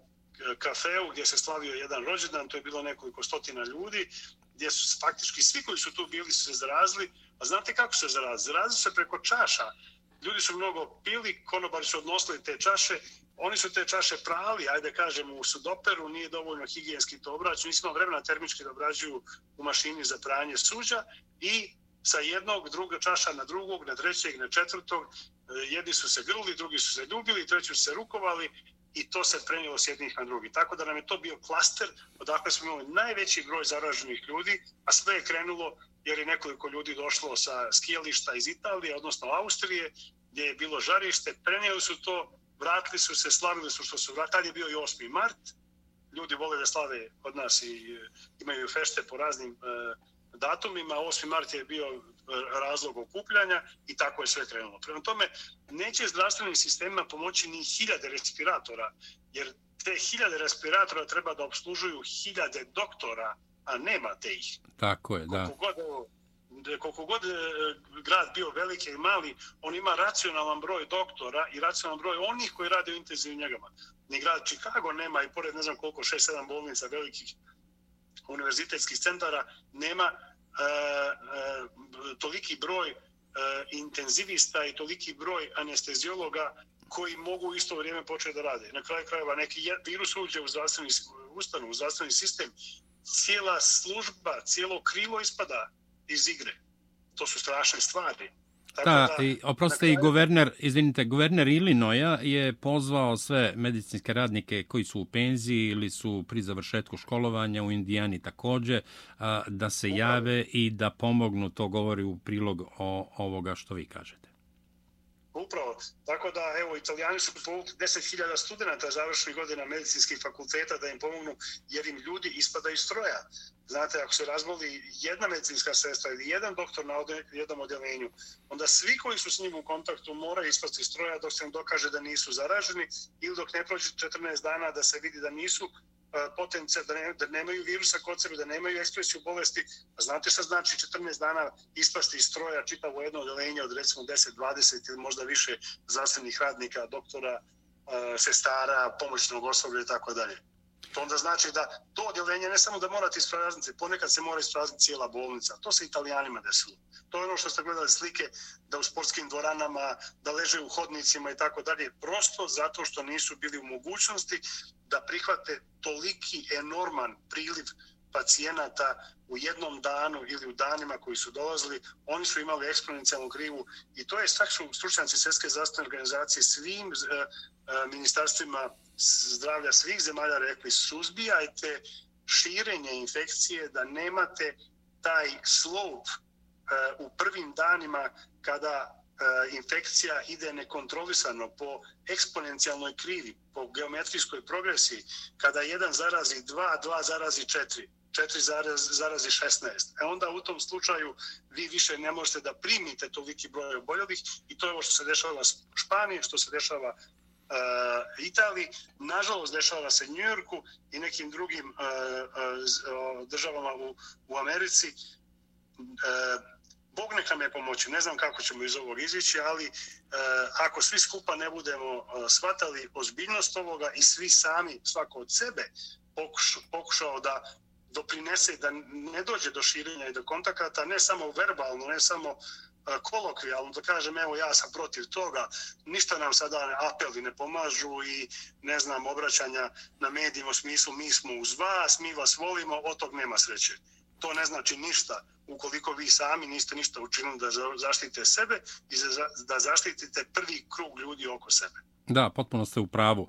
kafeu gdje se slavio jedan rođendan, to je bilo nekoliko stotina ljudi, gdje su faktički svi koji su tu bili su se zarazili. A znate kako se zarazili? Zarazili se preko čaša. Ljudi su mnogo pili, konobari su odnosili te čaše oni su te čaše prali, ajde kažem, u sudoperu, nije dovoljno higijenski to obrađu, nismo vremena termički da obrađuju u mašini za pranje suđa i sa jednog, druga čaša na drugog, na trećeg, na četvrtog, e, jedni su se grli, drugi su se ljubili, treći su se rukovali i to se prenijelo s jednih na drugi. Tako da nam je to bio klaster, odakle smo imali najveći broj zaraženih ljudi, a sve je krenulo jer je nekoliko ljudi došlo sa skijališta iz Italije, odnosno Austrije, gdje je bilo žarište, prenijeli su to vratili su se, slavili su što su vratili. Tad je bio i 8. mart. Ljudi vole da slave od nas i e, imaju fešte po raznim e, datumima. 8. mart je bio razlog okupljanja i tako je sve krenulo. Prema tome, neće zdravstvenim sistemima pomoći ni hiljade respiratora, jer te hiljade respiratora treba da obslužuju hiljade doktora, a nema te ih. Tako je, da. Koliko god, koliko god e, grad bio veliki i mali, on ima racionalan broj doktora i racionalan broj onih koji rade u intenzivnim njegama. Ni grad Chicago nema i pored ne znam koliko, 6-7 bolnica velikih univerzitetskih centara, nema E, e, toliki broj e, intenzivista i toliki broj anestezijologa koji mogu isto vrijeme početi da rade. Na kraju krajeva neki virus uđe u zdravstveni ustanu, u zdravstveni sistem, cijela služba, cijelo krilo ispada iz igre. To su strašne stvari. Da, da i, oprostite, kraju... i guverner, izvinite, guverner Illinoisa je pozvao sve medicinske radnike koji su u penziji ili su pri završetku školovanja u Indijani takođe, da se jave i da pomognu, to govori u prilog o ovoga što vi kažete. Upravo. Tako da, evo, italijani su povukli 10.000 studenta završenih godina medicinskih fakulteta da im pomognu, jer im ljudi ispada iz stroja. Znate, ako se razboli jedna medicinska sestra ili jedan doktor na jednom odjelenju, onda svi koji su s njim u kontaktu moraju ispasti stroja dok se im dokaže da nisu zaraženi ili dok ne prođe 14 dana da se vidi da nisu e, potencija da, ne, da nemaju virusa kod sebe, da nemaju ekspresiju bolesti. A znate šta znači 14 dana ispasti iz stroja čitavo jedno odelenje od recimo 10, 20 ili možda više zdravstvenih radnika, doktora, e, sestara, pomoćnog osoblja i tako dalje. To onda znači da to odjeljenje ne samo da morate isprazniti, ponekad se mora isprazniti cijela bolnica. To se italijanima desilo. To je ono što ste gledali slike, da u sportskim dvoranama, da leže u hodnicima i tako dalje. Prosto zato što nisu bili u mogućnosti da prihvate toliki enorman priliv pacijenata u jednom danu ili u danima koji su dolazili, oni su imali eksponencijalnu krivu i to je stakšu stručnjaci Svjetske zdravstvene organizacije svim e, e, ministarstvima zdravlja svih zemalja rekli suzbijajte širenje infekcije da nemate taj slope e, u prvim danima kada infekcija ide nekontrolisano po eksponencijalnoj krivi, po geometrijskoj progresiji, kada jedan zarazi dva, dva zarazi četiri. 4 zarazi 16. E onda u tom slučaju vi više ne možete da primite toliki broj oboljelih i to je ovo što se dešava u Španiji, što se dešava uh, Italiji, nažalost dešava se Njujorku i nekim drugim uh, uh, državama u, u Americi. Uh, Bog neka me pomoći, ne znam kako ćemo iz ovog izići, ali uh, ako svi skupa ne budemo uh, shvatali ozbiljnost ovoga i svi sami, svako od sebe, pokušao, pokušao da doprinese da ne dođe do širenja i do kontakata, ne samo verbalno, ne samo e, kolokvijalno, da kažem, evo ja sam protiv toga, ništa nam sada apeli ne pomažu i ne znam, obraćanja na medijima u smislu mi smo uz vas, mi vas volimo, od tog nema sreće. To ne znači ništa ukoliko vi sami niste ništa učinili da zaštite sebe i da zaštitite prvi krug ljudi oko sebe. Da, potpuno ste u pravu.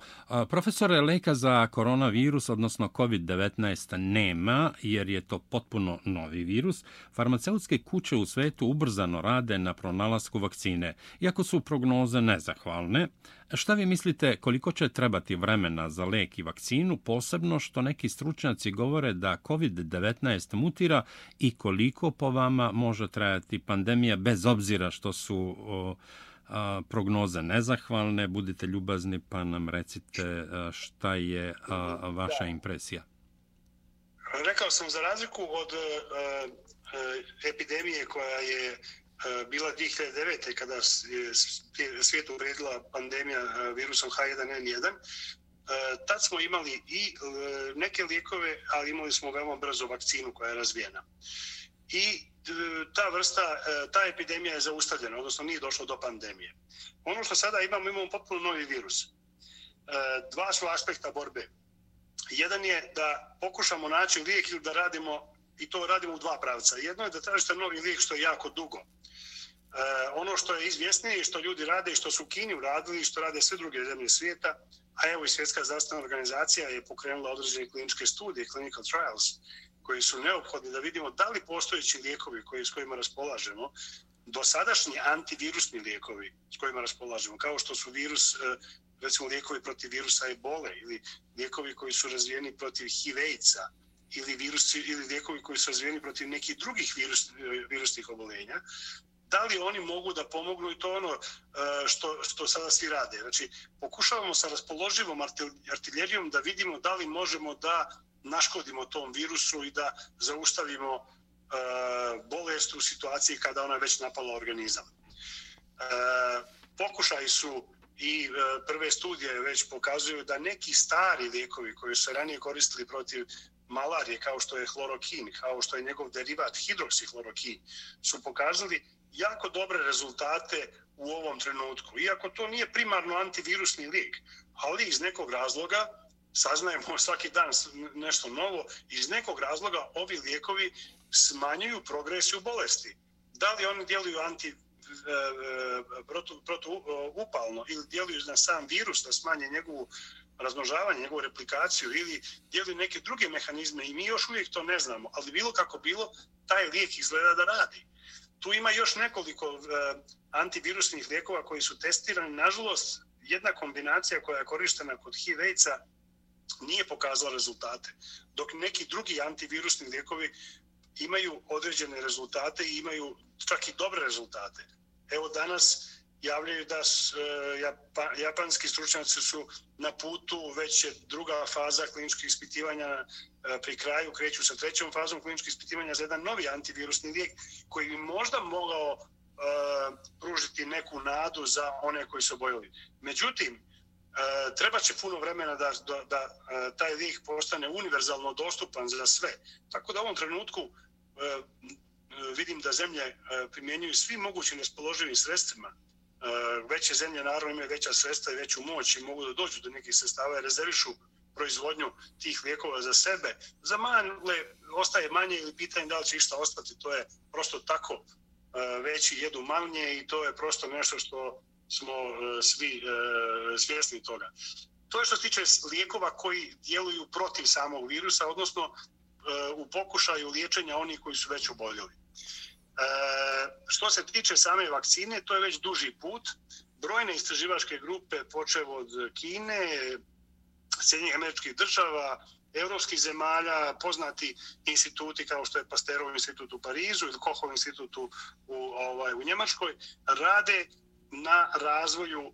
Profesore, leka za koronavirus, odnosno COVID-19, nema, jer je to potpuno novi virus. Farmaceutske kuće u svetu ubrzano rade na pronalasku vakcine, iako su prognoze nezahvalne. Šta vi mislite koliko će trebati vremena za lek i vakcinu, posebno što neki stručnjaci govore da COVID-19 mutira i koliko po vama može trajati pandemija bez obzira što su... O, a, prognoze nezahvalne. Budite ljubazni pa nam recite šta je a, vaša impresija. Rekao sam za razliku od a, epidemije koja je bila 2009. kada je svijetu uredila pandemija virusom H1N1, tad smo imali i neke lijekove, ali imali smo veoma brzo vakcinu koja je razvijena. I e, ta vrsta, e, ta epidemija je zaustavljena, odnosno nije došlo do pandemije. Ono što sada imamo, imamo potpuno novi virus. E, dva su aspekta borbe. Jedan je da pokušamo naći lijek ili da radimo, i to radimo u dva pravca. Jedno je da tražite novi lijek što je jako dugo. E, ono što je izvjesnije i što ljudi rade i što su u Kini uradili i što rade sve druge zemlje svijeta, a evo i Svjetska zdravstvena organizacija je pokrenula određene kliničke studije, clinical trials, koji su neophodni da vidimo da li postojeći lijekovi koji, s kojima raspolažemo, dosadašnji antivirusni lijekovi s kojima raspolažemo, kao što su virus, e, recimo lijekovi protiv virusa ebole ili lijekovi koji su razvijeni protiv HIV-a ili, virusi, ili lijekovi koji su razvijeni protiv nekih drugih virus, e, virusnih obolenja, da li oni mogu da pomognu i to ono e, što, što sada svi rade. Znači, pokušavamo sa raspoloživom artiljerijom da vidimo da li možemo da naškodimo tom virusu i da zaustavimo e, bolest u situaciji kada ona je već napala organizam. E, pokušaj su i e, prve studije već pokazuju da neki stari lijekovi koji su ranije koristili protiv malarije kao što je hlorokin, kao što je njegov derivat hidroksihlorokin, su pokazali jako dobre rezultate u ovom trenutku. Iako to nije primarno antivirusni lijek, ali iz nekog razloga saznajemo *laughs* svaki dan nešto novo. Iz nekog razloga ovi lijekovi smanjuju progresiju bolesti. Da li oni djeluju anti e, e, protu, protu upalno ili djeluju na sam virus da smanje njegovu razmnožavanje, njegovu replikaciju ili djeluju neke druge mehanizme i mi još uvijek to ne znamo, ali bilo kako bilo, taj lijek izgleda da radi. Tu ima još nekoliko e, antivirusnih lijekova koji su testirani. Nažalost, jedna kombinacija koja je korištena kod HIV-a nije pokazala rezultate. Dok neki drugi antivirusni lijekovi imaju određene rezultate i imaju čak i dobre rezultate. Evo danas javljaju da e, japanski stručnjaci su na putu, već je druga faza kliničkih ispitivanja e, pri kraju, kreću sa trećom fazom kliničkih ispitivanja za jedan novi antivirusni lijek koji bi možda mogao e, pružiti neku nadu za one koji su obojili. Međutim, E, treba će puno vremena da, da, da e, taj lijek postane univerzalno dostupan za sve. Tako da u ovom trenutku e, vidim da zemlje e, primjenjuju svi mogućim nespoloživim sredstvima. E, veće zemlje naravno imaju veća sredstva i veću moć i mogu da dođu do nekih sredstava i rezervišu proizvodnju tih lijekova za sebe. Za manje ostaje manje ili pitanje da li će išta ostati. To je prosto tako e, veći jedu manje i to je prosto nešto što smo e, svi e, svjesni toga. To je što se tiče lijekova koji djeluju protiv samog virusa, odnosno e, u pokušaju liječenja onih koji su već oboljeli. Što se tiče same vakcine, to je već duži put. Brojne istraživačke grupe, počev od Kine, Sjednjih američkih država, evropskih zemalja, poznati instituti kao što je Pasterov institut u Parizu ili Kohov institut u, u, ovaj, u Njemačkoj, rade na razvoju e,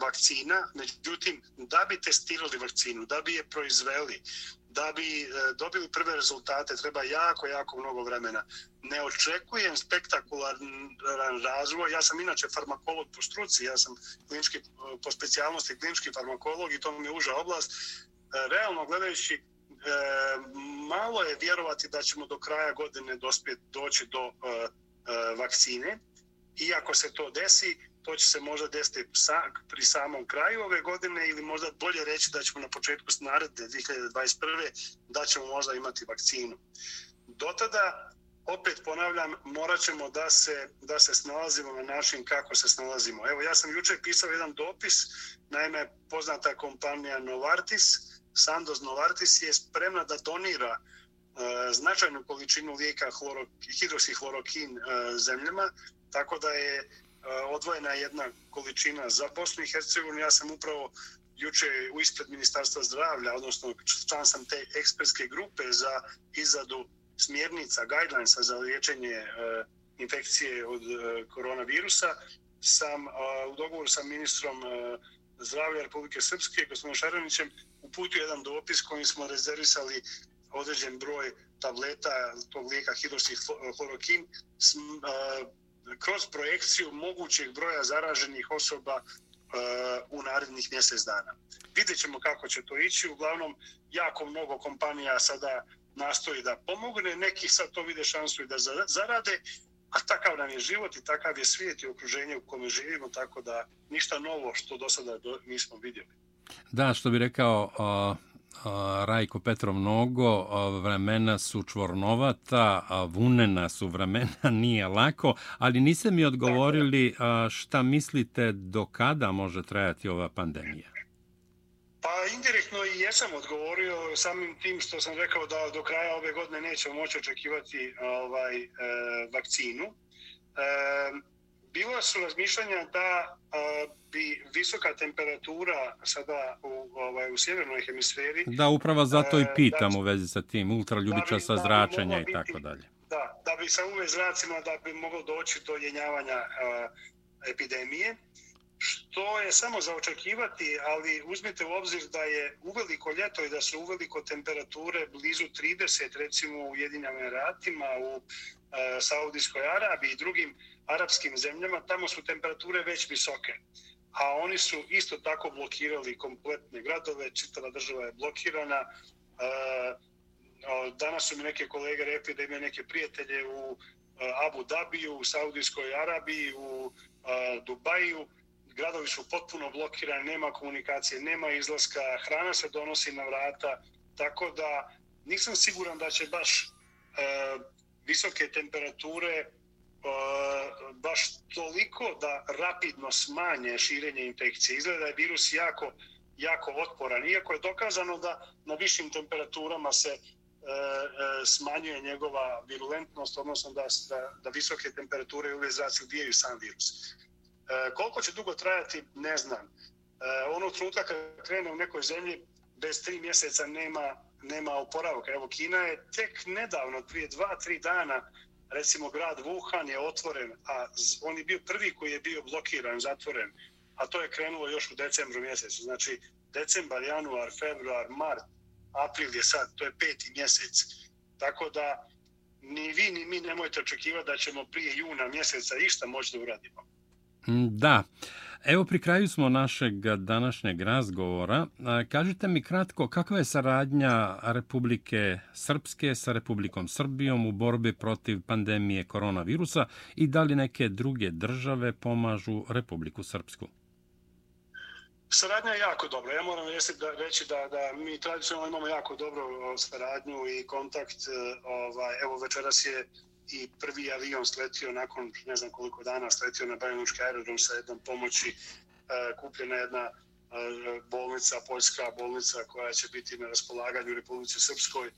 vakcina, međutim, da bi testirali vakcinu, da bi je proizveli, da bi e, dobili prve rezultate, treba jako, jako mnogo vremena. Ne očekujem spektakularan razvoj. Ja sam inače farmakolog po struci, ja sam klinički, e, po specijalnosti klinički farmakolog i to mi je uža oblast. E, realno gledajući, e, malo je vjerovati da ćemo do kraja godine dospjeti doći do e, e, vakcine. Iako se to desi, to će se možda desiti sa, pri samom kraju ove godine ili možda bolje reći da ćemo na početku naredne 2021. da ćemo možda imati vakcinu. Do tada, opet ponavljam, morat ćemo da se, da se snalazimo na način kako se snalazimo. Evo, ja sam jučer pisao jedan dopis, naime, poznata kompanija Novartis, Sandoz Novartis je spremna da donira e, značajnu količinu lijeka hloro, hidroksihlorokin e, zemljama, tako da je Eh, odvojena jedna količina za Bosnu i Hercegovinu. Ja sam upravo juče u ispred Ministarstva zdravlja, odnosno član sam te ekspertske grupe za izradu smjernica, guidelinesa za liječenje eh, infekcije od eh, koronavirusa. Sam u dogovoru sa ministrom zdravlja Republike Srpske, gospodinom Šaranićem, uputio jedan dopis kojim smo rezervisali određen broj tableta tog lijeka hidroksihlorokin kroz projekciju mogućeg broja zaraženih osoba e, u narednih mjesec dana. Vidjet ćemo kako će to ići. Uglavnom, jako mnogo kompanija sada nastoji da pomogne, neki sad to vide šansu i da zarade, a takav nam je život i takav je svijet i okruženje u kome živimo, tako da ništa novo što do sada nismo vidjeli. Da, što bi rekao, Rajko Petrov mnogo, vremena su čvornovata, vunena su vremena, *laughs* nije lako, ali niste mi odgovorili šta mislite do kada može trajati ova pandemija? Pa indirektno i jesam odgovorio samim tim što sam rekao da do kraja ove godine nećemo moći očekivati ovaj, e, vakcinu. E, bilo su razmišljanja da bi visoka temperatura sada u, ovaj, u sjevernoj hemisferi... Da, upravo zato i pitam u vezi sa tim, ultraljubiča sa zračenja i tako dalje. Da, da bi sa uve zracima da bi moglo doći do jenjavanja uh, epidemije, što je samo za očekivati, ali uzmite u obzir da je uveliko ljeto i da su uveliko temperature blizu 30, recimo u Jedinim Emiratima, u uh, Saudijskoj Arabiji i drugim arapskim zemljama, tamo su temperature već visoke. A oni su isto tako blokirali kompletne gradove, čitava država je blokirana. E, danas su mi neke kolege rekli da imaju neke prijatelje u e, Abu Dhabiju, u Saudijskoj Arabiji, u e, Dubaju. Gradovi su potpuno blokirani, nema komunikacije, nema izlaska, hrana se donosi na vrata, tako da nisam siguran da će baš visoke temperature Pa, baš toliko da rapidno smanje širenje infekcije. Izgleda da je virus jako, jako otporan. Iako je dokazano da na višim temperaturama se E, e, smanjuje njegova virulentnost, odnosno da, da, da visoke temperature i uvijek zraci ubijaju sam virus. E, koliko će dugo trajati, ne znam. E, ono trenutka kad krene u nekoj zemlji, bez tri mjeseca nema, nema oporavka. Evo, Kina je tek nedavno, prije dva, tri dana, recimo grad Wuhan je otvoren, a on je bio prvi koji je bio blokiran, zatvoren, a to je krenulo još u decembru mjesecu. Znači, decembar, januar, februar, mart, april je sad, to je peti mjesec. Tako da ni vi ni mi nemojte očekivati da ćemo prije juna mjeseca išta moći mm, da uradimo. Da. da. Evo pri kraju smo našeg današnjeg razgovora. Kažite mi kratko, kakva je saradnja Republike Srpske sa Republikom Srbijom u borbi protiv pandemije koronavirusa i da li neke druge države pomažu Republiku Srpsku? Saradnja je jako dobra. Ja moram da, reći da, da mi tradicionalno imamo jako dobro saradnju i kontakt. E, ovaj, evo večeras je i prvi avion sletio nakon ne znam koliko dana sletio na Bajanovički aerodrom sa jednom pomoći. E, kupljena jedna e, bolnica, poljska bolnica koja će biti na raspolaganju u Republici Srpskoj. E,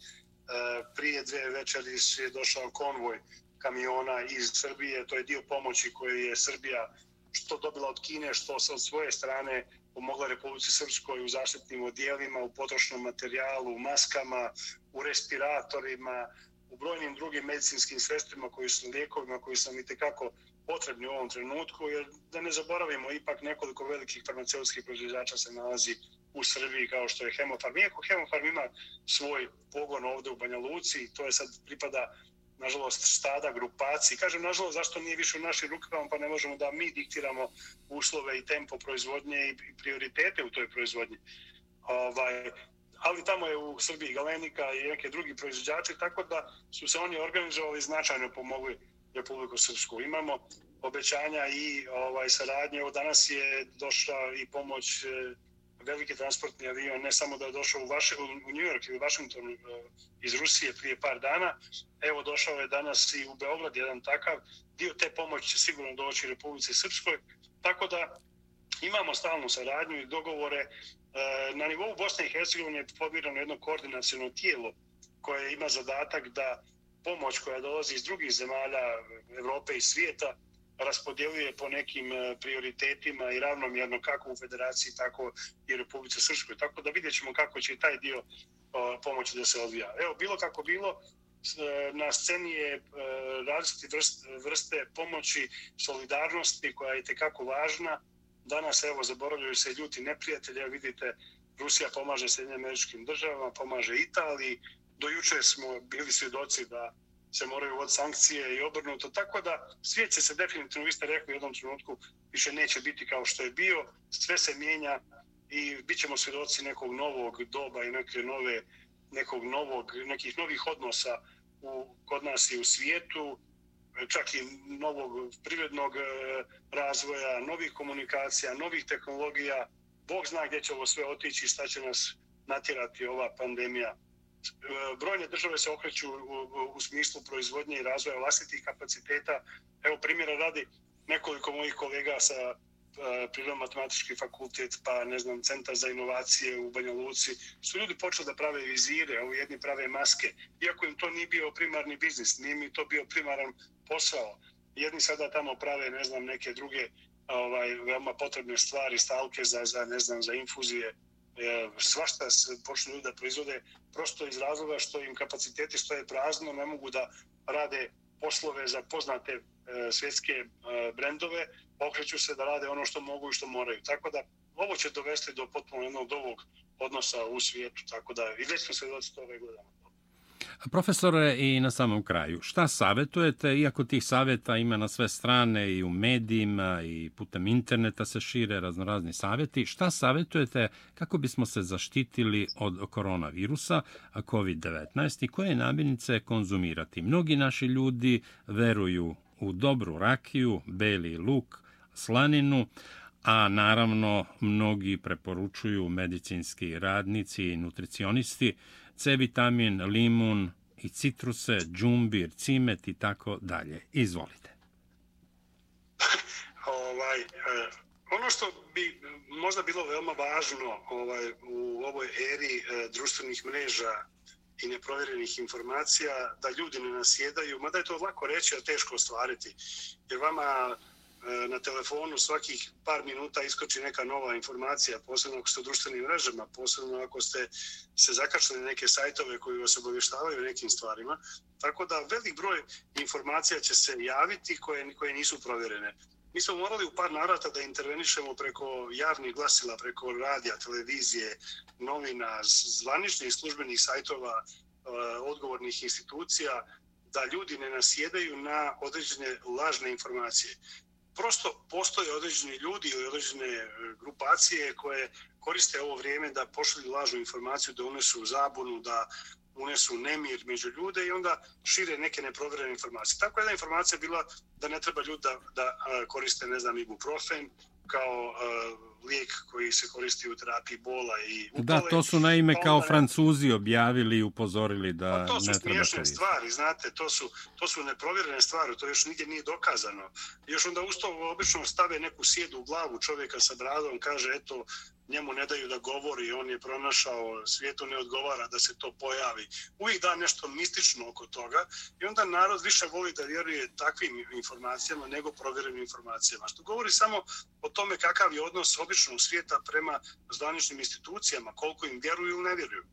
prije dve večeri je došao konvoj kamiona iz Srbije. To je dio pomoći koju je Srbija što dobila od Kine, što sa svoje strane pomogla Republici Srpskoj u zaštitnim odijelima, u potrošnom materijalu, u maskama, u respiratorima, u brojnim drugim medicinskim sredstvima koji su lijekovima koji su nam i tekako potrebni u ovom trenutku, jer da ne zaboravimo, ipak nekoliko velikih farmaceutskih proizvođača se nalazi u Srbiji kao što je Hemofarm. Iako Hemofarm ima svoj pogon ovde u Banja Luci, to je sad pripada nažalost, stada, grupaciji. Kažem, nažalost, zašto nije više u našim rukama, pa ne možemo da mi diktiramo uslove i tempo proizvodnje i prioritete u toj proizvodnji. Ovaj, ali tamo je u Srbiji Galenika i neke drugi proizvođači, tako da su se oni organizovali i značajno pomogli Republiku Srpsku. Imamo obećanja i ovaj saradnje. Evo danas je došla i pomoć e, veliki transportni avion, ne samo da je došao u, vaše, u New York ili Washington e, iz Rusije prije par dana, evo došao je danas i u Beograd jedan takav, dio te pomoći će sigurno doći Republici Srpskoj, tako da imamo stalnu saradnju i dogovore. E, na nivou Bosne i Hercegovine je formirano jedno koordinacijno tijelo koje ima zadatak da pomoć koja dolazi iz drugih zemalja Evrope i svijeta raspodjeljuje po nekim e, prioritetima i ravnomjerno kako u federaciji, tako i u Republice Srpskoj. Tako da vidjet ćemo kako će taj dio pomoći da se odvija. Evo, bilo kako bilo, e, na sceni je e, različite vrste pomoći, solidarnosti koja je tekako važna. Danas, evo, zaboravljaju se ljuti neprijatelji. Vidite, Rusija pomaže Sjedinjim američkim državama, pomaže Italiji. Do juče smo bili svjedoci da se moraju od sankcije i obrnuto. Tako da svijet će se definitivno, vi ste rekli u jednom trenutku, više neće biti kao što je bio. Sve se mijenja i bit ćemo svjedoci nekog novog doba i neke nove, nekog novog, nekih novih odnosa u, kod nas i u svijetu čak i novog privrednog e, razvoja, novih komunikacija, novih tehnologija. Bog zna gdje će ovo sve otići i šta će nas natjerati ova pandemija e, brojne države se okreću u, u, smislu proizvodnje i razvoja vlastitih kapaciteta. Evo primjera radi nekoliko mojih kolega sa e, prirodno-matematički fakultet, pa ne znam, centar za inovacije u Banja Luci, su ljudi počeli da prave vizire, ovo jedni prave maske, iako im to nije bio primarni biznis, nije mi to bio primaran posao. Jedni sada tamo prave, ne znam, neke druge ovaj, veoma potrebne stvari, stalke za, za, ne znam, za infuzije, e, svašta se počne ljudi da proizvode prosto iz razloga što im kapaciteti stoje prazno, ne mogu da rade poslove za poznate e, svjetske e, brendove, okreću se da rade ono što mogu i što moraju. Tako da ovo će dovesti do potpuno jednog ovog odnosa u svijetu, tako da i već smo se toga ove godine. Profesore, i na samom kraju, šta savjetujete, iako tih savjeta ima na sve strane i u medijima i putem interneta se šire raznorazni savjeti, šta savjetujete? Kako bismo se zaštitili od koronavirusa, COVID-19 i koje namirnice konzumirati? Mnogi naši ljudi veruju u dobru rakiju, beli luk, slaninu, a naravno mnogi preporučuju medicinski radnici i nutricionisti. C vitamin, limun i citruse, džumbir, cimet i tako dalje. Izvolite. *laughs* Ovaj, eh, ono što bi možda bilo veoma važno ovaj, u ovoj eri eh, društvenih mreža i neprovjerenih informacija, da ljudi ne nasjedaju, mada je to lako reći, a teško ostvariti. Jer vama E, na telefonu svakih par minuta iskoči neka nova informacija, posebno ako ste u društvenim mrežama, posebno ako ste se zakačali neke sajtove koji vas obavještavaju nekim stvarima. Tako da velik broj informacija će se javiti koje, koje nisu provjerene. Mi smo morali u par narata da intervenišemo preko javnih glasila, preko radija, televizije, novina, zvaničnih službenih sajtova, e, odgovornih institucija, da ljudi ne nasjedaju na određene lažne informacije prosto postoje određeni ljudi ili određene e, grupacije koje koriste ovo vrijeme da pošalju lažnu informaciju, da unesu zabunu, da unesu nemir među ljude i onda šire neke neprovjerene informacije. Tako je da informacija bila da ne treba ljudi da, da e, koriste, ne znam, ibuprofen kao uh, lijek koji se koristi u terapiji bola i upale. Da, to su naime kao onda, Francuzi objavili i upozorili da pa to su smiješne stvari, znate, to su, to su neprovjerene stvari, to još nigdje nije dokazano. Još onda usto obično stave neku sjedu u glavu čovjeka sa bradom, kaže, eto, njemu ne daju da govori, on je pronašao, svijetu ne odgovara da se to pojavi. Uvijek da nešto mistično oko toga i onda narod više voli da vjeruje takvim informacijama nego provjerenim informacijama. Što govori samo o tome kakav je odnos običnog svijeta prema zvaničnim institucijama, koliko im vjeruju ili ne vjeruju.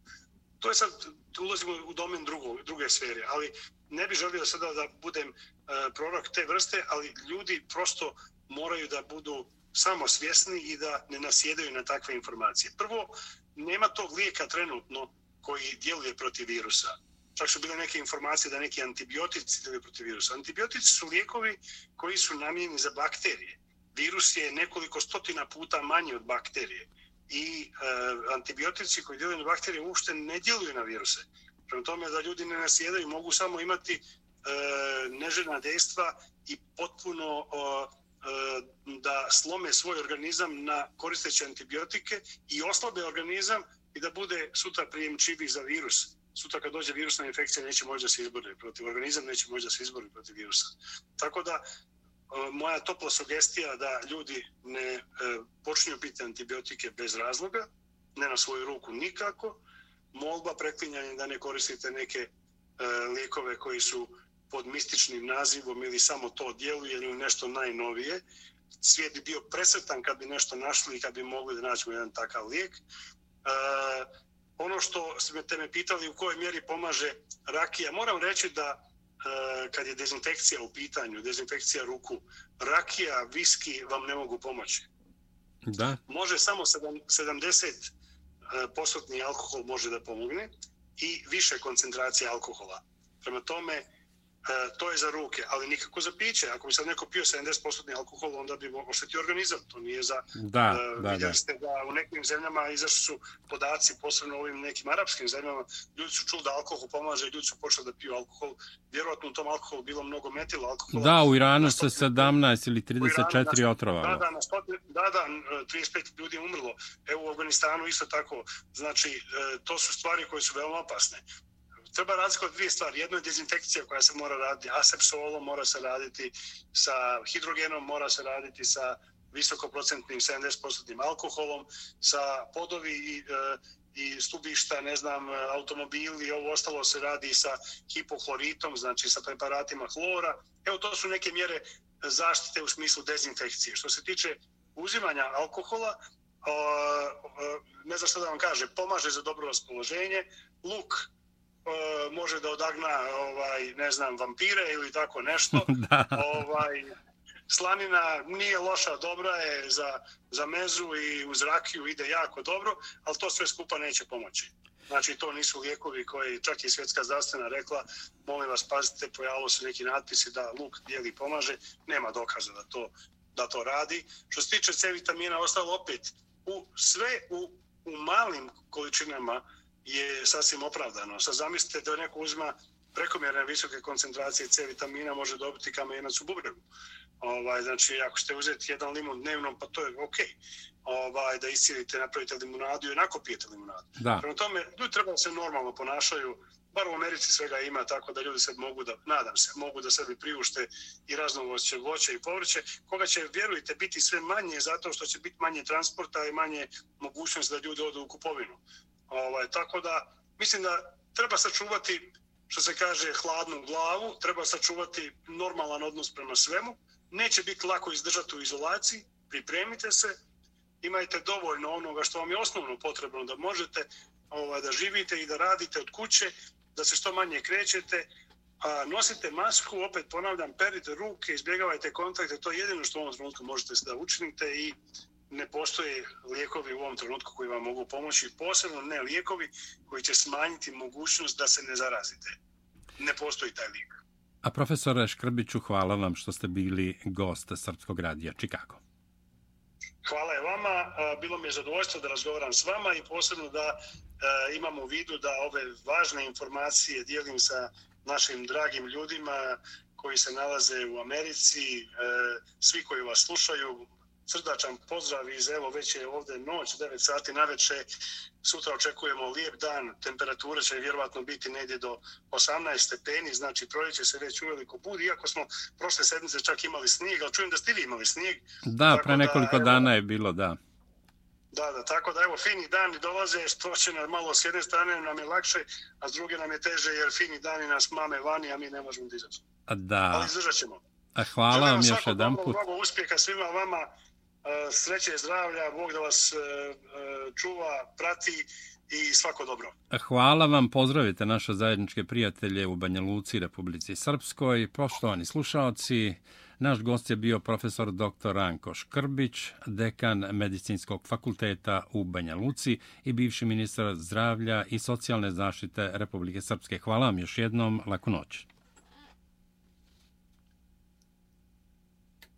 To je sad, ulazimo u domen drugo, druge sfere, ali ne bih želio sada da budem e, prorok te vrste, ali ljudi prosto moraju da budu samo svjesni i da ne nasjedaju na takve informacije. Prvo, nema tog lijeka trenutno koji djeluje protiv virusa. Čak su bile neke informacije da neki antibiotici djeluju protiv virusa. Antibiotici su lijekovi koji su namijenjeni za bakterije. Virus je nekoliko stotina puta manji od bakterije. I e, antibiotici koji djeluju na bakterije uopšte ne djeluju na viruse. Prema tome da ljudi ne nasjedaju, mogu samo imati e, neželjna dejstva i potpuno E, E, da slome svoj organizam na koristeći antibiotike i oslabe organizam i da bude sutra prijemčivi za virus. Sutra kad dođe virusna infekcija neće moći da se izbori protiv organizam, neće moći da se izbori protiv virusa. Tako da, e, moja topla sugestija da ljudi ne e, počinju piti antibiotike bez razloga, ne na svoju ruku nikako, molba preklinjanja da ne koristite neke lijekove koji su pod mističnim nazivom ili samo to djeluje ili nešto najnovije. Svijet bi bio presretan kad bi nešto našli i kad bi mogli da nađemo jedan takav lijek. E, ono što ste me, pitali u kojoj mjeri pomaže rakija, moram reći da e, kad je dezinfekcija u pitanju, dezinfekcija ruku, rakija, viski vam ne mogu pomoći. Da. Može samo 70 e, posotni alkohol može da pomogne i više koncentracije alkohola. Prema tome, to je za ruke, ali nikako za piće. Ako bi sad neko pio 70% alkohol, onda bi oštetio organizam. To nije za... Da, uh, da, da. Ste da u nekim zemljama izašli su podaci, posebno u ovim nekim arapskim zemljama, ljudi su čuli da alkohol pomaže i ljudi su počeli da piju alkohol. Vjerovatno u tom alkoholu bilo mnogo metila alkohola. Da, u Iranu se 17 ili 34 otrova. Da, da, na stotine, da, da, 35 ljudi je umrlo. Evo u Afganistanu isto tako. Znači, e, to su stvari koje su veoma opasne treba razlikovati dvije stvari. Jedno je dezinfekcija koja se mora raditi asepsolom, mora se raditi sa hidrogenom, mora se raditi sa visokoprocentnim 70% alkoholom, sa podovi i, e, i stubišta, ne znam, e, automobili, ovo ostalo se radi sa hipohloritom, znači sa preparatima hlora. Evo, to su neke mjere zaštite u smislu dezinfekcije. Što se tiče uzimanja alkohola, ne znam što da vam kaže, pomaže za dobro raspoloženje. Luk, uh, može da odagna ovaj ne znam vampire ili tako nešto. *laughs* Ovaj slanina nije loša dobra je za za mezu i uz rakiju ide jako dobro ali to sve skupa neće pomoći. Znači, to nisu lijekovi koji čak i svjetska zdravstvena rekla, molim vas, pazite, pojavilo se neki natpisi da luk dijeli pomaže, nema dokaza da to, da to radi. Što se tiče C vitamina, ostalo opet, u, sve u, u malim količinama, je sasvim opravdano. Sad zamislite da neko uzma prekomjerne visoke koncentracije C vitamina može dobiti kamenac u bubregu. Ovaj, znači, ako ste uzeti jedan limun dnevno, pa to je ok. Ovaj, da iscijelite, napravite limunadu i onako pijete limunadu. Da. Prema tome, ljudi treba se normalno ponašaju, bar u Americi svega ima, tako da ljudi se mogu da, nadam se, mogu da sebi priušte i raznovoće voće i povrće, koga će, vjerujte, biti sve manje zato što će biti manje transporta i manje mogućnost da ljudi odu u kupovinu. Ovaj, tako da, mislim da treba sačuvati, što se kaže, hladnu glavu, treba sačuvati normalan odnos prema svemu, neće biti lako izdržati u izolaciji, pripremite se, imajte dovoljno onoga što vam je osnovno potrebno da možete ovaj, da živite i da radite od kuće, da se što manje krećete, a nosite masku, opet ponavljam, perite ruke, izbjegavajte kontakte, to je jedino što u ovom trenutku možete da učinite i ne postoje lijekovi u ovom trenutku koji vam mogu pomoći, posebno ne lijekovi koji će smanjiti mogućnost da se ne zarazite. Ne postoji taj lijek. A profesore Škrbiću, hvala vam što ste bili gost Srpskog radija Čikago. Hvala je vama. Bilo mi je zadovoljstvo da razgovaram s vama i posebno da imam u vidu da ove važne informacije dijelim sa našim dragim ljudima koji se nalaze u Americi, svi koji vas slušaju, srdačan pozdrav iz, evo, već je ovde noć, 9 sati na veče, sutra očekujemo lijep dan, temperature će vjerovatno biti negdje do 18 stepeni, znači proljeće se već uveliko budi, iako smo prošle sedmice čak imali snijeg, ali čujem da ste vi imali snijeg. Da, pre nekoliko da, dana je bilo, da. Da, da, tako da evo fini dani dolaze, što će nam malo s jedne strane nam je lakše, a s druge nam je teže jer fini dani nas mame vani, a mi ne možemo dizaći. Da. Ali izdržat ćemo. Hvala vam još jedan put. Mnogo uspjeha svima vama, E, sreće, zdravlja, Bog da vas e, e, čuva, prati i svako dobro. Hvala vam, pozdravite naše zajedničke prijatelje u Banja Luci, Republici Srpskoj. Poštovani slušalci, naš gost je bio profesor dr. Ranko Škrbić, dekan Medicinskog fakulteta u Banja Luci i bivši ministar zdravlja i socijalne zaštite Republike Srpske. Hvala vam još jednom, laku noć.